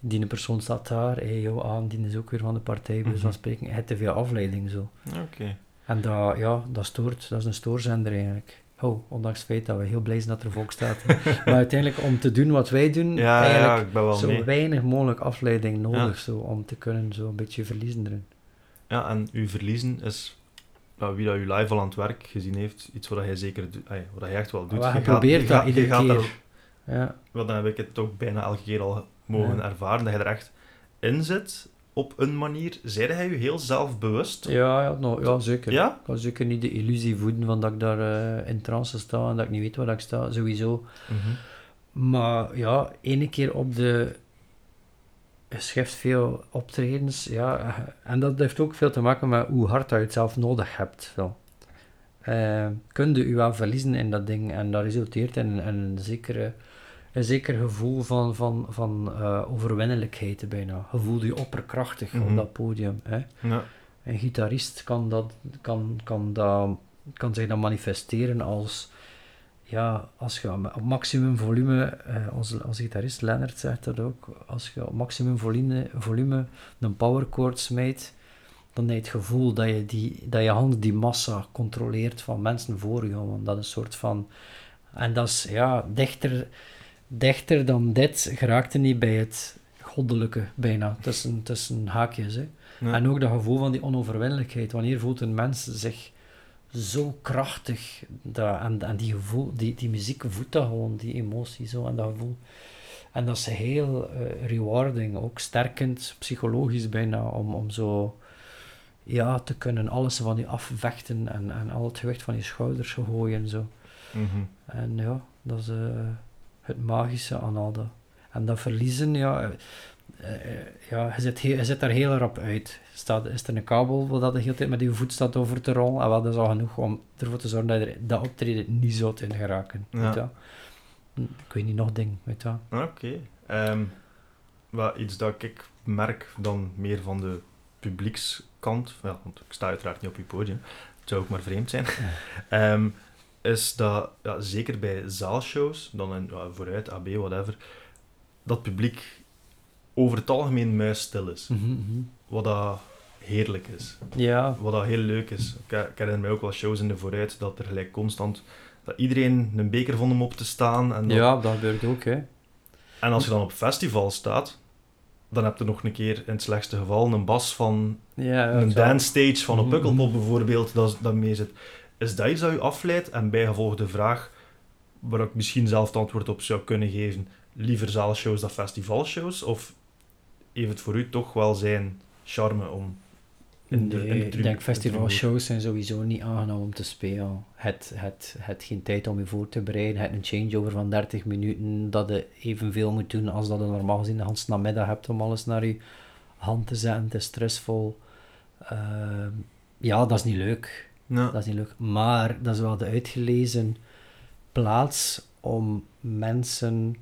die persoon staat daar, hey, joh, ah, die is ook weer van de partij, dus Mhm. van spreken, je hebt te veel afleiding zo. Oké. En dat, ja, dat stoort, dat is een stoorzender eigenlijk. Oh, ondanks het feit dat we heel blij zijn dat er volk staat. maar uiteindelijk om te doen wat wij doen, Ja, eigenlijk zo mee. weinig mogelijk afleiding nodig Ja. zo, om te kunnen zo een beetje verliezen erin. Ja, en uw verliezen is, nou, wie dat u live al aan het werk gezien heeft, iets wat hij zeker doet, ay, wat hij echt wel doet. Maar je probeert je dat gaat- je iedere gaat keer. daar- Ja, dan heb ik het toch bijna elke keer al mogen Ja. ervaren, dat je er echt in zit, op een manier. Zeide hij u heel zelfbewust? ja, ja, nou, ja zeker. Ja? Ik kan zeker niet de illusie voeden van dat ik daar eh, in trance sta en dat ik niet weet waar ik sta, sowieso. Mhm. Maar ja, ene keer op de... Schrijft veel optredens, ja. En dat heeft ook veel te maken met hoe hard dat je het zelf nodig hebt. Zo. Eh, kun je je wel verliezen in dat ding en dat resulteert in, in een, zekere, een zeker gevoel van, van, van eh, overwinnelijkheid bijna. Je voelt je opperkrachtig Mhm. op dat podium. Hè? Ja. Een gitarist kan, dat, kan, kan, dat, kan zich dan manifesteren als, ja, als je op maximum volume, eh, onze, onze gitarist Leonard zegt dat ook, als je op maximum volume, volume een power chord smijt, dan heb je het gevoel dat je, die, dat je hand die massa controleert van mensen voor je. Want dat is een soort van... En dat is, ja, dichter, dichter dan dit geraakte niet bij het goddelijke, bijna, tussen, tussen haakjes, hè. Ja. En ook dat gevoel van die onoverwinnelijkheid. Wanneer voelt een mens zich zo krachtig? Dat, en en die, gevoel, die, die muziek voelt dat gewoon, die emotie zo en dat gevoel. En dat is heel eh, rewarding, ook sterkend, psychologisch bijna, om, om zo ja, te kunnen alles van je afvechten en, en al het gewicht van je schouders gooien. Zo. Mhm. En ja, dat is eh, het magische aan al dat. En dat verliezen, ja, eh, ja je, zit he- je zit daar heel rap uit. Staat, is er een kabel waar dat de hele tijd met je voet staat over te rollen? En wel, dat is al genoeg om ervoor te zorgen dat je dat optreden niet zou in geraken. Ja. Weet je wel? Hm, Ik weet niet, nog ding, weet je wel. Oké. Ehm, wat iets dat ik merk dan meer van de publiekskant, ja, want ik sta uiteraard niet op je podium, het zou ook maar vreemd zijn, ehm, is dat, ja, zeker bij zaalshows, dan in, ja, vooruit, AB, whatever, dat publiek over het algemeen muisstil is. Mhm, mhm. Wat dat heerlijk is. Ja, Wat dat heel leuk is. Ik, ik herinner mij ook wel shows in de vooruit dat er gelijk constant dat iedereen een beker vond om op te staan. En, dat- ja, dat gebeurt ook, hè. en als je dan op festival staat, dan heb je nog een keer in het slechtste geval een bas van Ja, een dance stage van een Mhm. pukkelpop bijvoorbeeld, dat, dat mee zit. Is dat iets dat u afleidt? En bijgevolg de vraag, waar ik misschien zelf het antwoord op zou kunnen geven, liever zaalshows dan festivalshows? Of heeft het voor u toch wel zijn charme om in de, in ik denk festivalshows zijn sowieso niet aangenaam om te spelen. Het, het, het geen tijd om je voor te bereiden. Het een changeover van 30 minuten dat je evenveel moet doen als dat je normaal gezien de hele namiddag hebt om alles naar je hand te zetten. Het is stressvol. Ehm, ja, dat is niet leuk. Ja. Dat is niet leuk. Maar dat is wel de uitgelezen plaats om mensen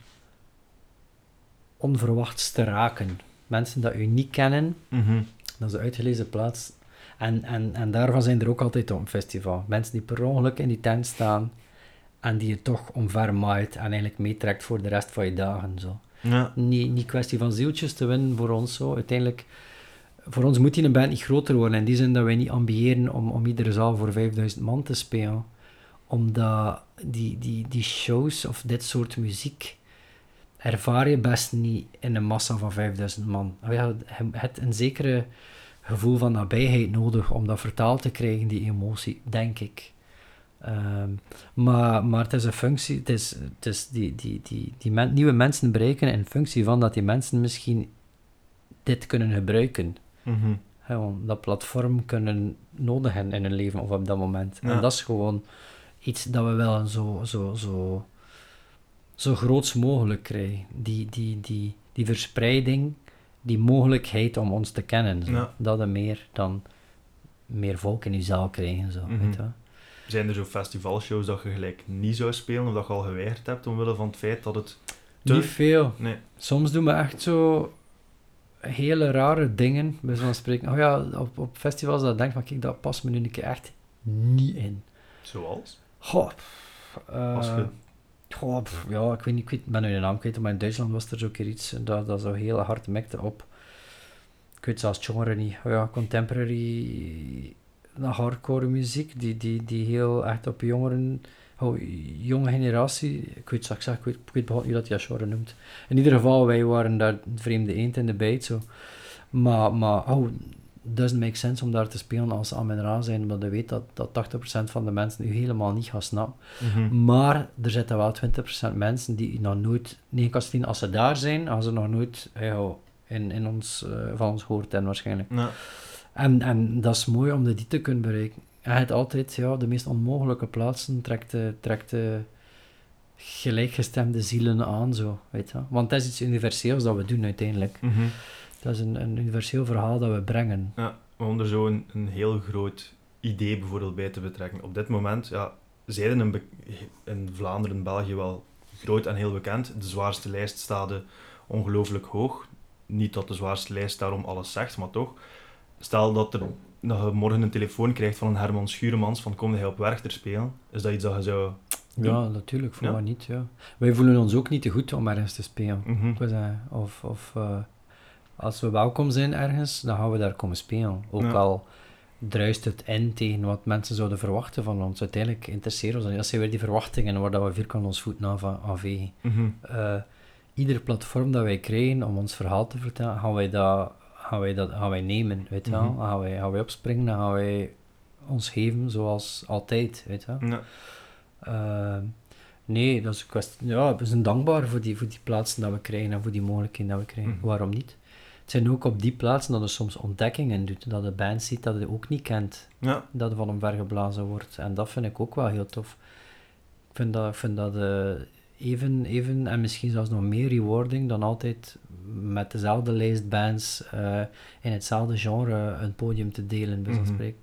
onverwachts te raken. Mensen dat u niet kennen, Mhm. dat is de uitgelezen plaats. En, en, en daarvan zijn er ook altijd op een festival. Mensen die per ongeluk in die tent staan en die je toch omvermaait en eigenlijk meetrekt voor de rest van je dagen. Zo. Ja. Niet, niet kwestie van zieltjes te winnen voor ons. Zo. Uiteindelijk, voor ons moet die een band niet groter worden. In die zin dat wij niet ambiëren om, om iedere zaal voor 5000 man te spelen. Omdat die, die, die shows of dit soort muziek ervaar je best niet in een massa van 5000 man. Je hebt een zekere gevoel van nabijheid nodig om dat vertaald te krijgen, die emotie, denk ik. Ehm, maar, maar het is een functie, het is, het is die, die, die, die men- nieuwe mensen bereiken in functie van dat die mensen misschien dit kunnen gebruiken. Hè, want dat platform kunnen nodig hebben in hun leven of op dat moment. Ja. En dat is gewoon iets dat we wel zo, zo, zo, zo groots mogelijk krijgen. Die, die, die, die verspreiding, die mogelijkheid om ons te kennen. Zo. Ja. Dat en meer dan meer volk in je zaal krijgen. Zo, Mhm. weet je wel. Zijn er zo festivalshows dat je gelijk niet zou spelen of dat je al geweigerd hebt omwille van het feit dat het... te- Niet veel. Nee. Soms doen we echt zo hele rare dingen. Bij zo'n spreken. Oh ja, op, op festivals dat ik denk van, kijk, dat past me nu een keer echt niet in. Zoals? Goh, eh, Als je... goh, ja, ik weet niet, ik weet, ben nu naam kwijt, maar in Duitsland was er zo keer iets dat, dat zo heel hard mikte op. Ik weet zelfs genre niet. Oh ja, contemporary, hardcore muziek, die, die, die heel echt op jongeren, oh, jonge generatie, ik weet, zeg, ik weet, ik weet niet dat hij dat noemt. In ieder geval, wij waren daar vreemde eend in de bijt, zo. Maar, maar, oh, doesn't make sense om daar te spelen als mijn raar zijn, omdat je weet dat, dat 80% van de mensen u helemaal niet gaan snappen. Mhm. Maar er zitten wel 20% mensen die nog nooit, 9 kast 10, als ze daar zijn, gaan ze nog nooit in, in ons, eh, van ons gehoord hebben waarschijnlijk. Ja. En, en dat is mooi om die te kunnen bereiken. Je hebt altijd ja, de meest onmogelijke plaatsen, trekt de, trekt de gelijkgestemde zielen aan, zo, weet je. Want dat is iets universeels dat we doen uiteindelijk. Mhm. Dat is een, een universeel verhaal dat we brengen. Ja, maar om er zo een, een heel groot idee bijvoorbeeld bij te betrekken. Op dit moment, ja, zijden in, in Vlaanderen, België wel groot en heel bekend. De zwaarste lijst staat eh, ongelooflijk hoog. Niet dat de zwaarste lijst daarom alles zegt, maar toch. Stel dat, er, dat je morgen een telefoon krijgt van een Herman Schuremans van kom jij op Werchter spelen. Is dat iets dat je zou... Ja, natuurlijk, voor Ja. wat niet, ja. Wij voelen ons ook niet te goed om ergens te spelen. Mhm. Zeggen, Of, of eh, als we welkom zijn ergens, dan gaan we daar komen spelen. Ook Ja. al druist het in tegen wat mensen zouden verwachten van ons. Uiteindelijk interesseren ons dat niet. Dat zijn weer die verwachtingen waar dat we vierkant ons voet aan vegen. Mhm. Eh, ieder platform dat wij krijgen om ons verhaal te vertellen, gaan wij dat, gaan wij dat gaan wij nemen, weet je wel. Mhm. Gaan wij, gaan wij opspringen, dan gaan wij ons geven zoals altijd, weet je wel. Ja. Eh, nee, dat is een kwestie. Ja, we zijn dankbaar voor die, voor die plaatsen dat we krijgen en voor die mogelijkheden dat we krijgen. Mhm. Waarom niet? Het zijn ook op die plaatsen dat je soms ontdekkingen doet, dat de band ziet dat je ook niet kent, ja. dat er van omver geblazen wordt. En dat vind ik ook wel heel tof. Ik vind dat, ik vind dat eh, even, even en misschien zelfs nog meer rewarding dan altijd met dezelfde lijst bands eh, in hetzelfde genre een podium te delen, bij zo'n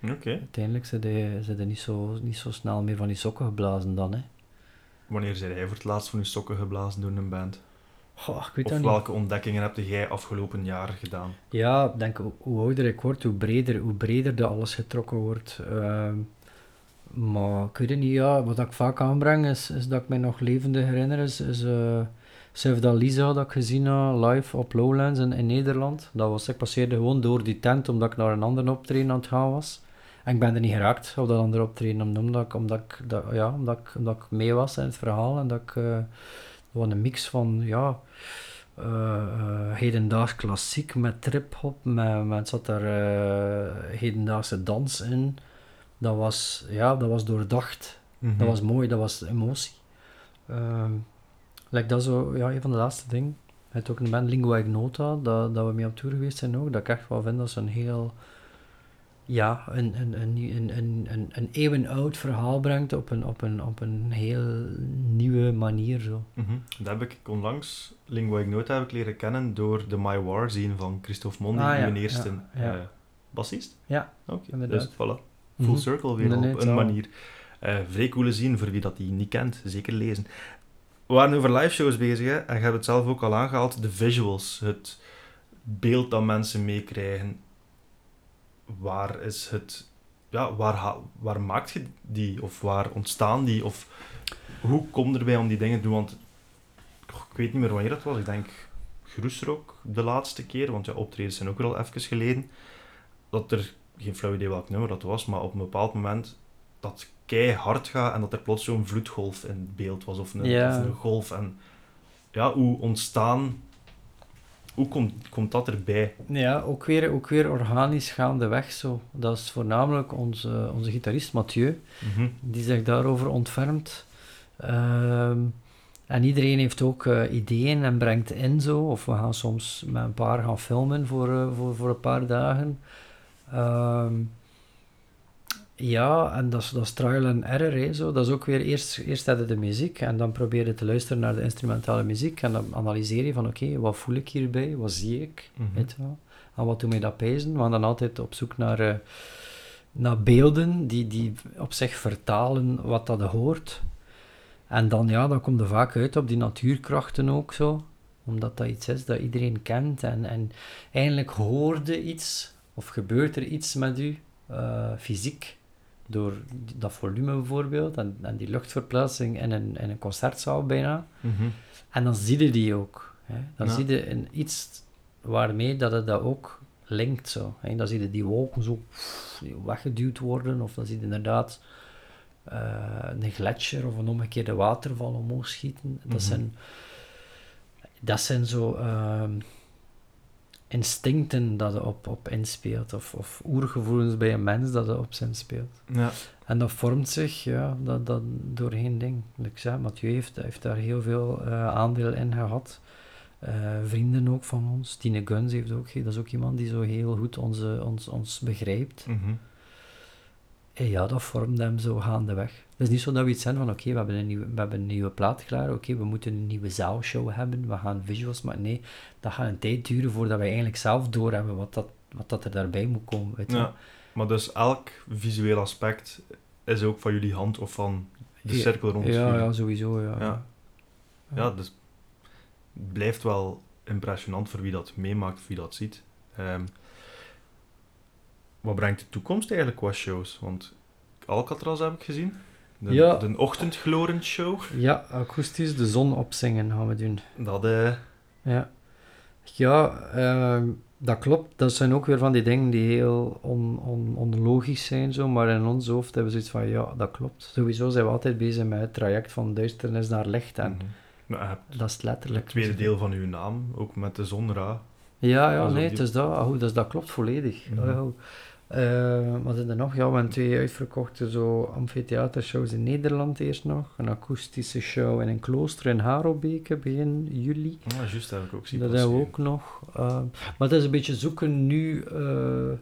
Mhm. Oké. Uiteindelijk zijn zijn die niet, zo, niet zo snel meer van die sokken geblazen dan, hè. Wanneer zijn jij voor het laatst van je sokken geblazen door een band? Goh, ik weet Of niet. welke ontdekkingen heb jij afgelopen jaar gedaan? Ja, ik denk hoe, ouder ik word, hoe breder, hoe breder dat alles getrokken wordt. Ehm, maar ik weet het niet, ja, wat ik vaak aanbreng is, is dat ik mij nog levendig herinner, is, is eh Sevda Lisa dat ik gezien heb live op Lowlands in, in Nederland. Dat was, ik passeerde gewoon door die tent omdat ik naar een ander optreden aan het gaan was. En ik ben er niet geraakt op dat andere optreden, omdat ik, omdat ik, dat, ja, omdat ik, omdat ik mee was in het verhaal en dat ik... eh, wat een mix van, ja, eh, eh, hedendaags klassiek met trip-hop, met, met zat daar eh, hedendaagse dans in. Dat was, ja, dat was doordacht. Mhm. Dat was mooi, dat was emotie. Ehm like dat zo, ja, een van de laatste dingen. Je hebt ook een band Lingua Ignota, dat, dat we mee op tour geweest zijn ook, dat ik echt wel vind dat ze een heel, ja, een, een, een, een, een, een, eeuwenoud verhaal brengt op een, op een, op een heel nieuwe manier zo. Mhm. Dat heb ik onlangs, Lingua Ignota heb ik leren kennen door de My War zien van Christophe Mondi, Ah, ja, uw eerste ja, ja. eh, bassist. Ja, Oké, inderdaad. dus voilà. Full Mhm. circle weer op een manier. Eh vrij coole zien, voor wie dat die niet kent, zeker lezen. We waren over live shows bezig, hè, en je hebt het zelf ook al aangehaald, de visuals, het beeld dat mensen meekrijgen. Waar is het... Ja, waar, waar maakt je die? Of waar ontstaan die? Of hoe kom je erbij om die dingen te doen? Want ik weet niet meer wanneer dat was. Ik denk Groesrock de laatste keer, want ja, optredens zijn ook weer al even geleden. Dat er, geen flauw idee welk nummer dat was, maar op een bepaald moment dat keihard gaat en dat er plots zo'n vloedgolf in beeld was, of een, Ja. of een golf. En ja, hoe ontstaan... Hoe komt, komt dat erbij? Ja, ook weer, ook weer organisch gaandeweg zo. Dat is voornamelijk onze, onze gitarist Mathieu, Mhm. die zich daarover ontfermt. Ehm, en iedereen heeft ook eh, ideeën en brengt in zo. Of we gaan soms met een paar gaan filmen voor, eh, voor, voor een paar dagen. Ehm, ja, en dat is, dat is trial and error. Hè, zo. Dat is ook weer eerst, eerst je de muziek en dan probeer je te luisteren naar de instrumentale muziek. En dan analyseer je van oké, wat voel ik hierbij? Wat zie ik? Mhm. Weet je wel? En wat doet mij dat pijzen? Gaan dan altijd op zoek naar, eh, naar beelden die, die op zich vertalen wat dat hoort. En dan, ja, dan komt er vaak uit op die natuurkrachten ook zo. Omdat dat iets is dat iedereen kent. En, en eigenlijk hoorde iets, of gebeurt er iets met u, uh, fysiek, door dat volume bijvoorbeeld, en, en die luchtverplaatsing in een, in een concertzaal bijna. Mhm. En dan zie je die ook. Hè. Dan zie je in iets waarmee dat het dat ook linkt zo. Hè. Dan zie je die wolken zo weggeduwd worden, of dan zie je inderdaad uh, een gletsjer of een omgekeerde waterval omhoog schieten. Dat, Mhm. zijn, dat zijn zo ehm, instincten dat je op, op inspeelt, of, of oergevoelens bij een mens dat je op zin speelt. Ja. En dat vormt zich ja, dat, dat doorheen ding. Like ik zei, Mathieu heeft, heeft daar heel veel eh, aandeel in gehad. Eh, vrienden ook van ons. Tine Guns heeft ook, dat is ook iemand die zo heel goed onze, ons, ons begrijpt. Mhm. En ja, dat vormde hem zo gaandeweg. Het is niet zo dat we iets zijn van, oké, we, hebben een nieuwe- we hebben een nieuwe plaat klaar, oké, we moeten een nieuwe zaalshow hebben, we gaan visuals maken. Nee, dat gaat een tijd duren voordat wij eigenlijk zelf doorhebben wat dat, wat dat er daarbij moet komen. Weet je. Ja. Maar dus elk visueel aspect is ook van jullie hand of van de Ja, cirkel rond ja, jullie. ja, sowieso, ja. Ja. Ja, dus het blijft wel impressionant voor wie dat meemaakt, voor wie dat ziet. Ehm, wat brengt de toekomst eigenlijk qua shows? Want Alcatraz heb ik gezien. De, Ja. de ochtendglorend show. Ja, akoestisch de zon opzingen gaan we doen. Dat, eh, Ja, ja ehm, dat klopt. Dat zijn ook weer van die dingen die heel on, on, onlogisch zijn, zo, maar in ons hoofd hebben we zoiets van, ja, dat klopt. Sowieso zijn we altijd bezig met het traject van duisternis naar licht en mhm. Hebt dat is letterlijk... het tweede deel van uw naam, ook met de zon Ra. Ja, ja, nee, het is dat. Goed, dus dat klopt volledig. Mhm. Eh, wat is er nog? Ja, we hebben twee uitverkochte zo amfitheatershows in Nederland eerst nog. Een akoestische show in een klooster in Harelbeke begin juli. Ah, juist, dat heb ik ook zien Dat hebben we ook nog. Eh, maar het is een beetje zoeken nu, eh,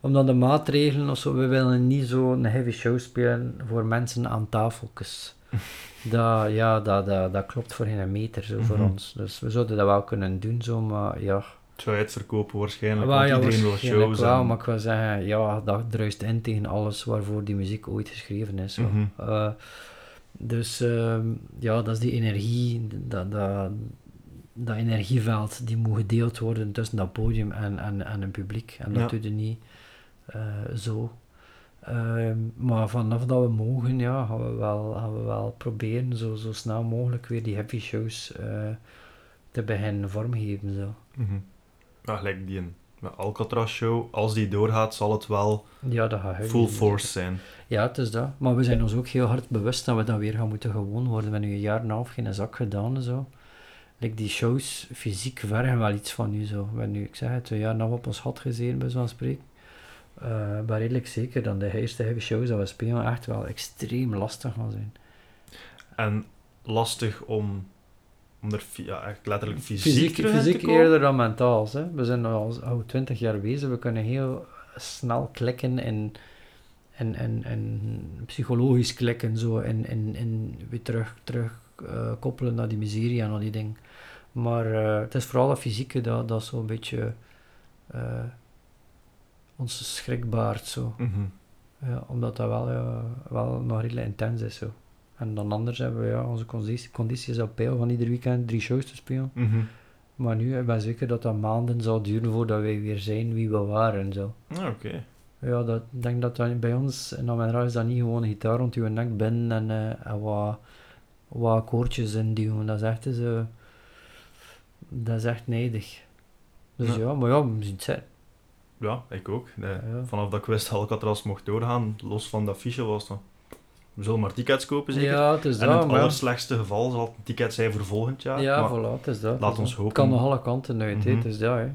omdat de maatregelen of zo, we willen niet zo'n heavy show spelen voor mensen aan tafeltjes. dat, ja, dat, dat, dat klopt voor geen meter zo voor Mhm. ons. Dus we zouden dat wel kunnen doen, zo, maar ja. Het zou uitverkopen waarschijnlijk, want ja, iedereen wil shows. wel, en- maar ik wil zeggen, ja, dat druist in tegen alles waarvoor die muziek ooit geschreven is. Mhm. Eh, dus ehm, ja, dat is die energie, dat, dat, dat energieveld, die moet gedeeld worden tussen dat podium en, en, en een publiek. En dat Ja. doe je niet eh, zo. Ehm, maar vanaf dat we mogen, ja, gaan we wel, gaan we wel proberen zo, zo snel mogelijk weer die heavy shows eh, te beginnen vormgeven. Zo. Mhm. Ja, gelijk die een met Alcatraz show, als die doorgaat, zal het wel Ja, dat gaat full force zijn. Ja, het is dat. Maar we zijn ons ook heel hard bewust dat we dat weer gaan moeten gewoon worden. We hebben nu een jaar en een half geen zak gedaan en zo. Like die shows fysiek vergen wel iets van u zo. We hebben nu, ik zeg het, twee jaar en op ons gat gezeten, bij zo'n spreken. Eh, maar redelijk zeker dan de eerste heavy shows dat we spelen echt wel extreem lastig gaan zijn. En lastig om, om er ja, letterlijk fysiek, Fysiek, terug te eerder dan mentaal. Hè. We zijn al 20 jaar bezig. We kunnen heel snel klikken en, en, en, en psychologisch klikken. Zo, en, en, en weer terug, terug eh, koppelen naar die miserie en al die dingen. Maar eh, het is vooral dat fysieke dat, dat zo'n beetje eh onze schrik baart. Zo. Mhm. Ja, omdat dat wel, wel nog redelijk intens is. Zo. En dan anders hebben we ja, onze conditie, conditie is op peil van ieder weekend drie shows te spelen. Mhm. Maar nu, ik ben zeker dat dat maanden zal duren voordat wij weer zijn wie we waren en zo. Ah, Oké. Ja, dat, ik denk dat dat bij ons in Amenra is dat niet gewoon een gitaar rond je nek binnen en, eh, en wat, wat akkoordjes induwen. Dat is echt, eens, eh, dat is echt nijdig. Dus Ja. ja, maar ja, we zien het zijn. Ja, ik ook. Ja. Vanaf dat ik wist dat Alcatraz mocht doorgaan, los van dat fiche was dan. We zullen maar tickets kopen, zeker? Ja, het is en in het maar allerslechtste geval zal het een ticket zijn voor volgend jaar. Ja, maar voilà, het is dat. laat is ons dat. hopen. Het kan nog alle kanten uit, Mhm. het is dat. Hè.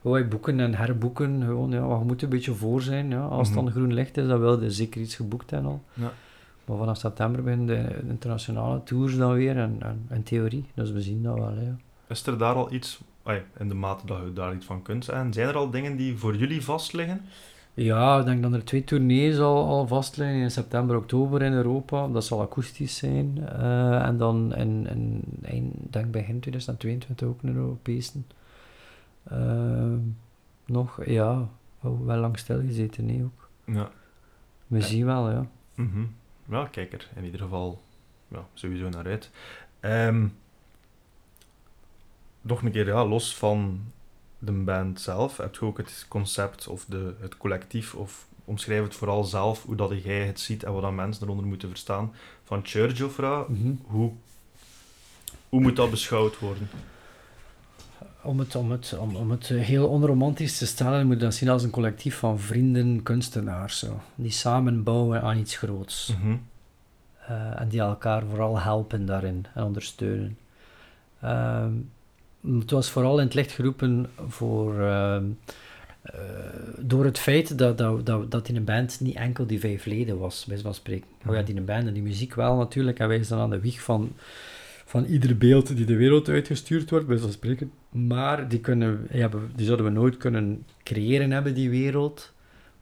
Wij boeken en herboeken, gewoon, ja, maar je moet een beetje voor zijn. Ja. Als het Mhm. dan groen licht is, dan wil je zeker iets geboekt en al. Ja. Maar vanaf september beginnen de internationale tours dan weer, en, en, in theorie. Dus we zien dat wel, hè. Is er daar al iets, in de mate dat je daar iets van kunt zijn, zijn er al dingen die voor jullie vastliggen? Ja, ik denk dat er twee tournees al, al vast liggen in september, oktober in Europa. Dat zal akoestisch zijn. Eh, en dan in, in, eind, denk begin 2022 ook een Europese. Eh, nog, ja, oh, wel lang stilgezeten, nee ook. Ja. We zien wel, ja. Mhm. Ja, kijk er in ieder geval ja, sowieso naar uit. Ehm, nog een keer, ja, los van de band zelf, heb je ook het concept of de, het collectief, of omschrijf het vooral zelf, hoe dat jij het ziet en wat dan mensen eronder moeten verstaan, van Churchofra. Mhm. Hoe, hoe moet dat beschouwd worden? Om het, om, het, om, om het heel onromantisch te stellen, moet je dat zien als een collectief van vrienden, kunstenaars, zo, die samen bouwen aan iets groots. Mhm. Eh, en die elkaar vooral helpen daarin en ondersteunen. Ehm, het was vooral in het licht geroepen voor, ehm, eh, door het feit dat, dat, dat, dat in een band niet enkel die vijf leden was, bij van spreken. Oh ja, die een band en die muziek wel natuurlijk, en wij staan aan de wieg van, van ieder beeld die de wereld uitgestuurd wordt, bij van spreken. Maar die, kunnen, ja, die zouden we nooit kunnen creëren hebben, die wereld,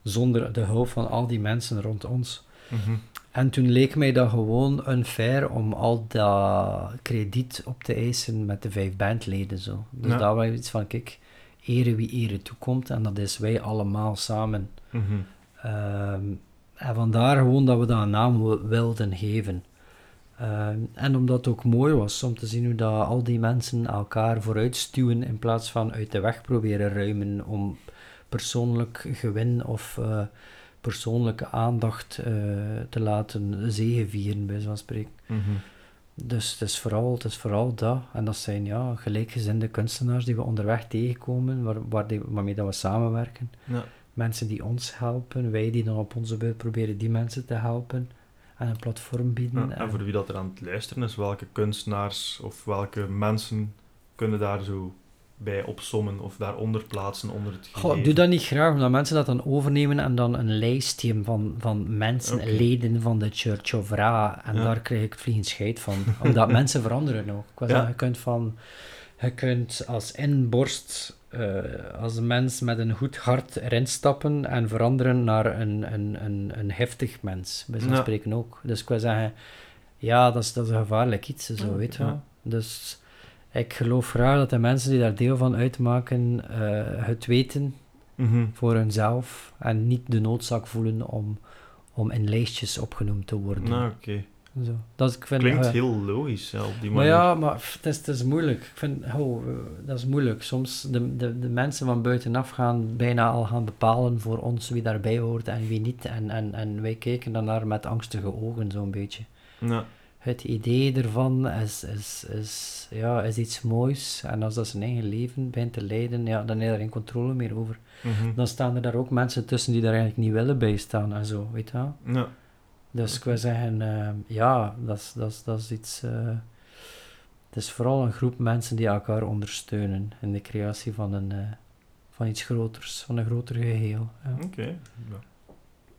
zonder de hulp van al die mensen rond ons. Mhm. En toen leek mij dat gewoon unfair om al dat krediet op te eisen met de vijf bandleden. Zo. Dus Ja. daar was iets van, kijk, ere wie ere toekomt. En dat is wij allemaal samen. Mhm. Ehm, en vandaar gewoon dat we dat een naam wi- wilden geven. Ehm, en omdat het ook mooi was om te zien hoe dat al die mensen elkaar vooruit stuwen in plaats van uit de weg proberen ruimen om persoonlijk gewin of eh, persoonlijke aandacht eh, te laten zegevieren, bij zo'n spreken. Mhm. Dus het is, vooral, het is vooral dat. En dat zijn ja, gelijkgezinde kunstenaars die we onderweg tegenkomen, waar, waar die, waarmee dat we samenwerken. Ja. Mensen die ons helpen, wij die dan op onze beurt proberen die mensen te helpen en een platform bieden. Ja, en voor wie dat er aan het luisteren is, welke kunstenaars of welke mensen kunnen daar zo bij opsommen of daaronder plaatsen onder het Goh, gegeven? ik doe dat niet graag, omdat mensen dat dan overnemen en dan een lijstje van, van mensen, leden van de Church of Ra, en Ja. daar krijg ik vliegend scheid van. Omdat mensen veranderen ook. Ik Ja. je kunt van... Je kunt als inborst, eh, als een mens met een goed hart erin stappen en veranderen naar een, een, een, een heftig mens. Bij zo'n Ja. spreken ook. Dus ik wil zeggen, ja, dat is, dat is een gevaarlijk iets, zo, weet je wel. Dus ik geloof graag dat de mensen die daar deel van uitmaken, eh, het weten Mhm. voor hunzelf en niet de noodzaak voelen om, om in lijstjes opgenoemd te worden. Nou, oké. Zo. Dat, is- ik vind, Klinkt eh, heel logisch, op die maar manier. ja, maar pff, het is, het is moeilijk. Ik vind, oh, dat is moeilijk. Soms de, de, de mensen van buitenaf gaan bijna al gaan bepalen voor ons wie daarbij hoort en wie niet. En, en, en wij kijken dan naar met angstige ogen zo'n beetje. Ja. Het idee ervan is, is, is, ja, is iets moois. En als dat zijn eigen leven begint te leiden, ja, dan heb je er geen controle meer over. Mhm. Dan staan er daar ook mensen tussen die daar eigenlijk niet willen bij staan en zo, weet je wel. Ja. Dus ik wil zeggen, eh, ja, dat is, dat is, dat is iets... eh, het is vooral een groep mensen die elkaar ondersteunen in de creatie van, een, eh, van iets groters, van een groter geheel. Ja. Oké. Ja.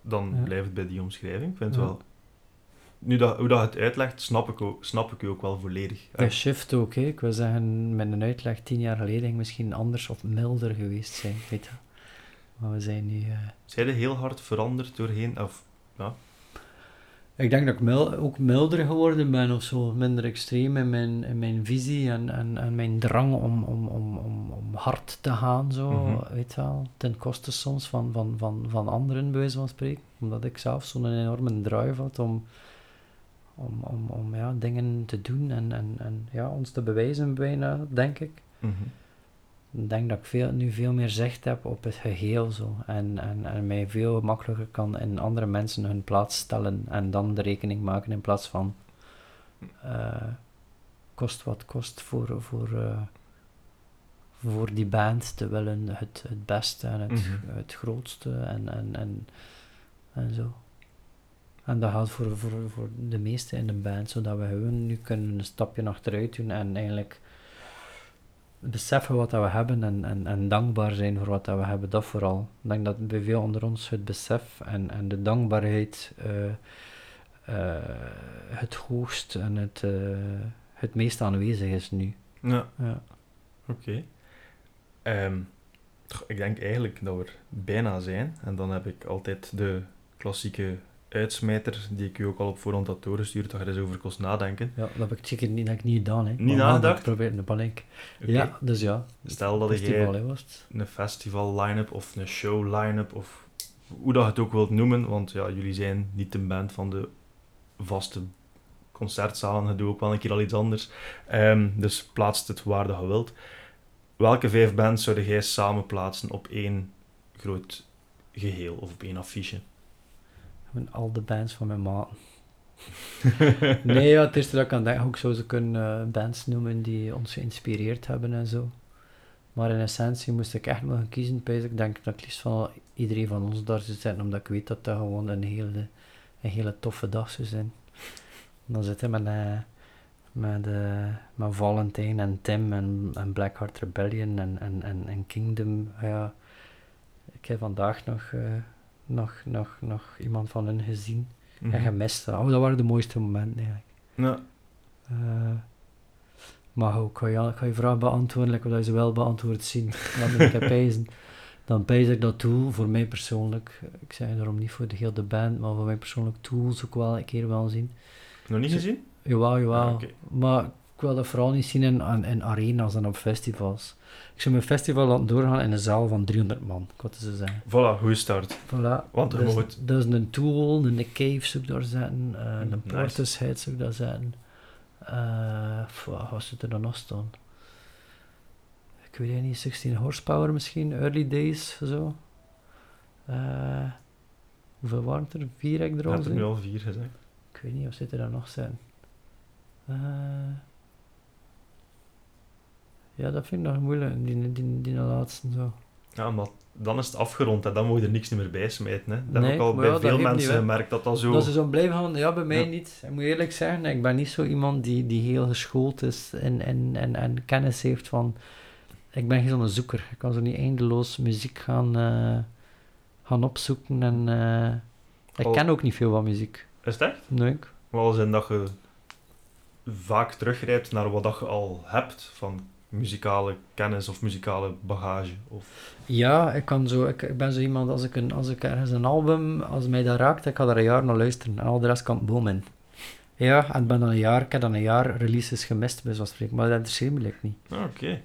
Dan blijft het bij die omschrijving. Ik vind het wel... Nu dat, hoe dat het uitlegt, snap ik, ook, snap ik u ook wel volledig. De shift ook, hè. ik wil zeggen, met een uitleg tien jaar geleden ging misschien anders of milder geweest zijn, weet je. Maar we zijn nu... eh, Zijn er heel hard veranderd doorheen? Of, ja. Ik denk dat ik mil- ook milder geworden ben of zo, minder extreem in mijn, in mijn visie en, en, en mijn drang om, om, om, om, om hard te gaan, zo, Mhm. weet je wel. Ten koste soms van, van, van, van anderen, bij wijze van spreken. Omdat ik zelf zo'n enorme drive had om, om, om, om ja, dingen te doen en, en, en ja, ons te bewijzen bijna, denk ik. Mhm. Ik denk dat ik veel, nu veel meer zicht heb op het geheel zo. En, en, en mij veel makkelijker kan in andere mensen hun plaats stellen en dan de rekening maken in plaats van eh, kost wat kost voor, voor, eh, voor die band te willen het, het beste en het, Mhm. het grootste en, en, en, en zo. En dat geldt voor, voor, voor de meesten in de band, zodat we gewoon nu kunnen een stapje achteruit doen en eigenlijk beseffen wat dat we hebben en, en, en dankbaar zijn voor wat dat we hebben, dat vooral. Ik denk dat bij veel onder ons het besef en, en de dankbaarheid eh, eh, het hoogst en het, eh, het meest aanwezig is nu. Ja, Ja. oké. Ehm, ik denk eigenlijk dat we er bijna zijn. En dan heb ik altijd de klassieke uitsmijter, die ik u ook al op voorhand had doorgestuurd, dat je er eens over kost nadenken. ja, dat heb ik zeker niet, dat ik niet gedaan. Hè. Niet nagedacht? Ik probeer een paniek. Ja, dus ja. Stel dat Festival, jij het. een festival line-up of een show line-up of hoe dat je het ook wilt noemen, want ja, jullie zijn niet een band van de vaste concertzalen, je doet ook wel een keer al iets anders. Ehm, dus plaatst het waar dat je wilt. Welke vijf bands zou jij samen plaatsen op één groot geheel of op één affiche? Gewoon al de bands van mijn maat. nee, ja, het eerste dat ik aan denk, ook zo ze kunnen uh, bands noemen die ons geïnspireerd hebben en zo. Maar in essentie moest ik echt nog kiezen. Ik denk dat ik liefst van iedereen van ons daar zou zitten, omdat ik weet dat dat gewoon een hele, een hele toffe dag zou zijn. dan zitten we met, uh, met, uh, met Valentine en Tim en, en Blackheart Rebellion en, en, en, en Kingdom. Ja, ik heb vandaag nog, nog, nog, nog iemand van hen gezien mm -hmm. en gemist. Oh, dat waren de mooiste momenten eigenlijk. Ja. Maar ook, ga je, ga je vraag beantwoorden, like, dat je ze wel beantwoord zien. Dan ben ik pijzen. Dan pijs ik dat Tool, voor mij persoonlijk, ik zeg daarom niet voor de hele band, maar voor mij persoonlijk Tools ook wel een keer wel zien. Nog niet gezien? Jawel, jawel. Ah, okay. Maar ik wil dat vooral niet zien in, in arenas en op festivals. Ik zou mijn festival laten doorgaan in een zaal van 300 man, wat ze zeggen. Voilà, goede start. Voilà. Want dus, moet... dus een Tool, een Cave zou ik daar zetten, uh, een nice. Portishead zou ik daar zetten. Uh, wat zit er dan nog staan? Ik weet niet, 16 horsepower misschien, early days, zo. Uh, hoeveel waren er? Vier heb ik er al Ik heb nu al vier gezegd. Ik weet niet, of zit er dan nog zijn? Uh, ja, dat vind ik nog moeilijk, die, die, die laatste zo. Ja, maar dan is het afgerond en dan moet je er niks meer bij smijten. Hè. Dat nee, heb ik al bij ja, veel mensen gemerkt dat dat zo... Dat ze zo blijven van, ja, bij mij ja. niet. Ik moet eerlijk zeggen, ik ben niet zo iemand die, die heel geschoold is en, en, en, en kennis heeft van... Ik ben geen zo'n zoeker. Ik kan zo niet eindeloos muziek gaan, uh, gaan opzoeken en... Uh, ik al... ken ook niet veel van muziek. Is het echt? Nee. Wel zijn dat je vaak teruggrijpt naar wat dat je al hebt van muzikale kennis of muzikale bagage? Of... Ja, ik, kan zo, ik, ik ben zo iemand, als ik, een, als ik ergens een album, als mij dat raakt, ik ga daar een jaar naar luisteren en al de rest kan bomen. Ja, en ik ben dan een jaar, ik heb dan een jaar releases gemist, bij zo'n spreken, maar dat interesseert me niet. Ah, Oké. Okay.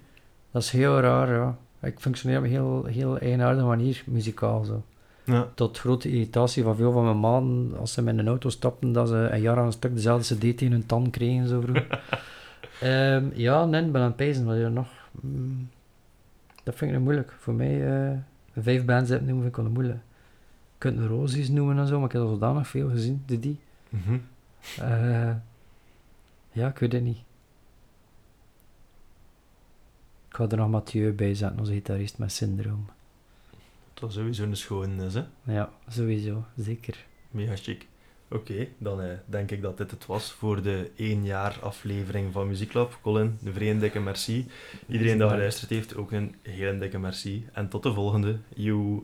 Dat is heel raar, ja. Ik functioneer op een heel, heel eigenaardige manier, muzikaal zo. Ja. Tot grote irritatie van veel van mijn maten, als ze met een auto stapten, dat ze een jaar aan een stuk dezelfde cd tegen hun tand kregen, zo vroeg. Um, ja, nee, ik ben aan het wat je nog... Mm, dat vind ik moeilijk. Voor mij, uh, vijf bands noemen vind ik wel moeilijk. Je kunt een Rosies noemen en zo, maar ik heb er zodanig veel gezien, de die. Mm -hmm. uh, ja, ik weet het niet. Ik ga er nog Mathieu bij zetten als gitarist met Syndroom. Dat was sowieso een schoon is, hè? Ja, sowieso, zeker. Mega chic. Oké, dan eh, denk ik dat dit het was voor de 1 jaar aflevering van Muzieklab. Colin, een vreemde dikke merci. Iedereen die geluisterd heeft, ook een hele dikke merci. En tot de volgende. Joe.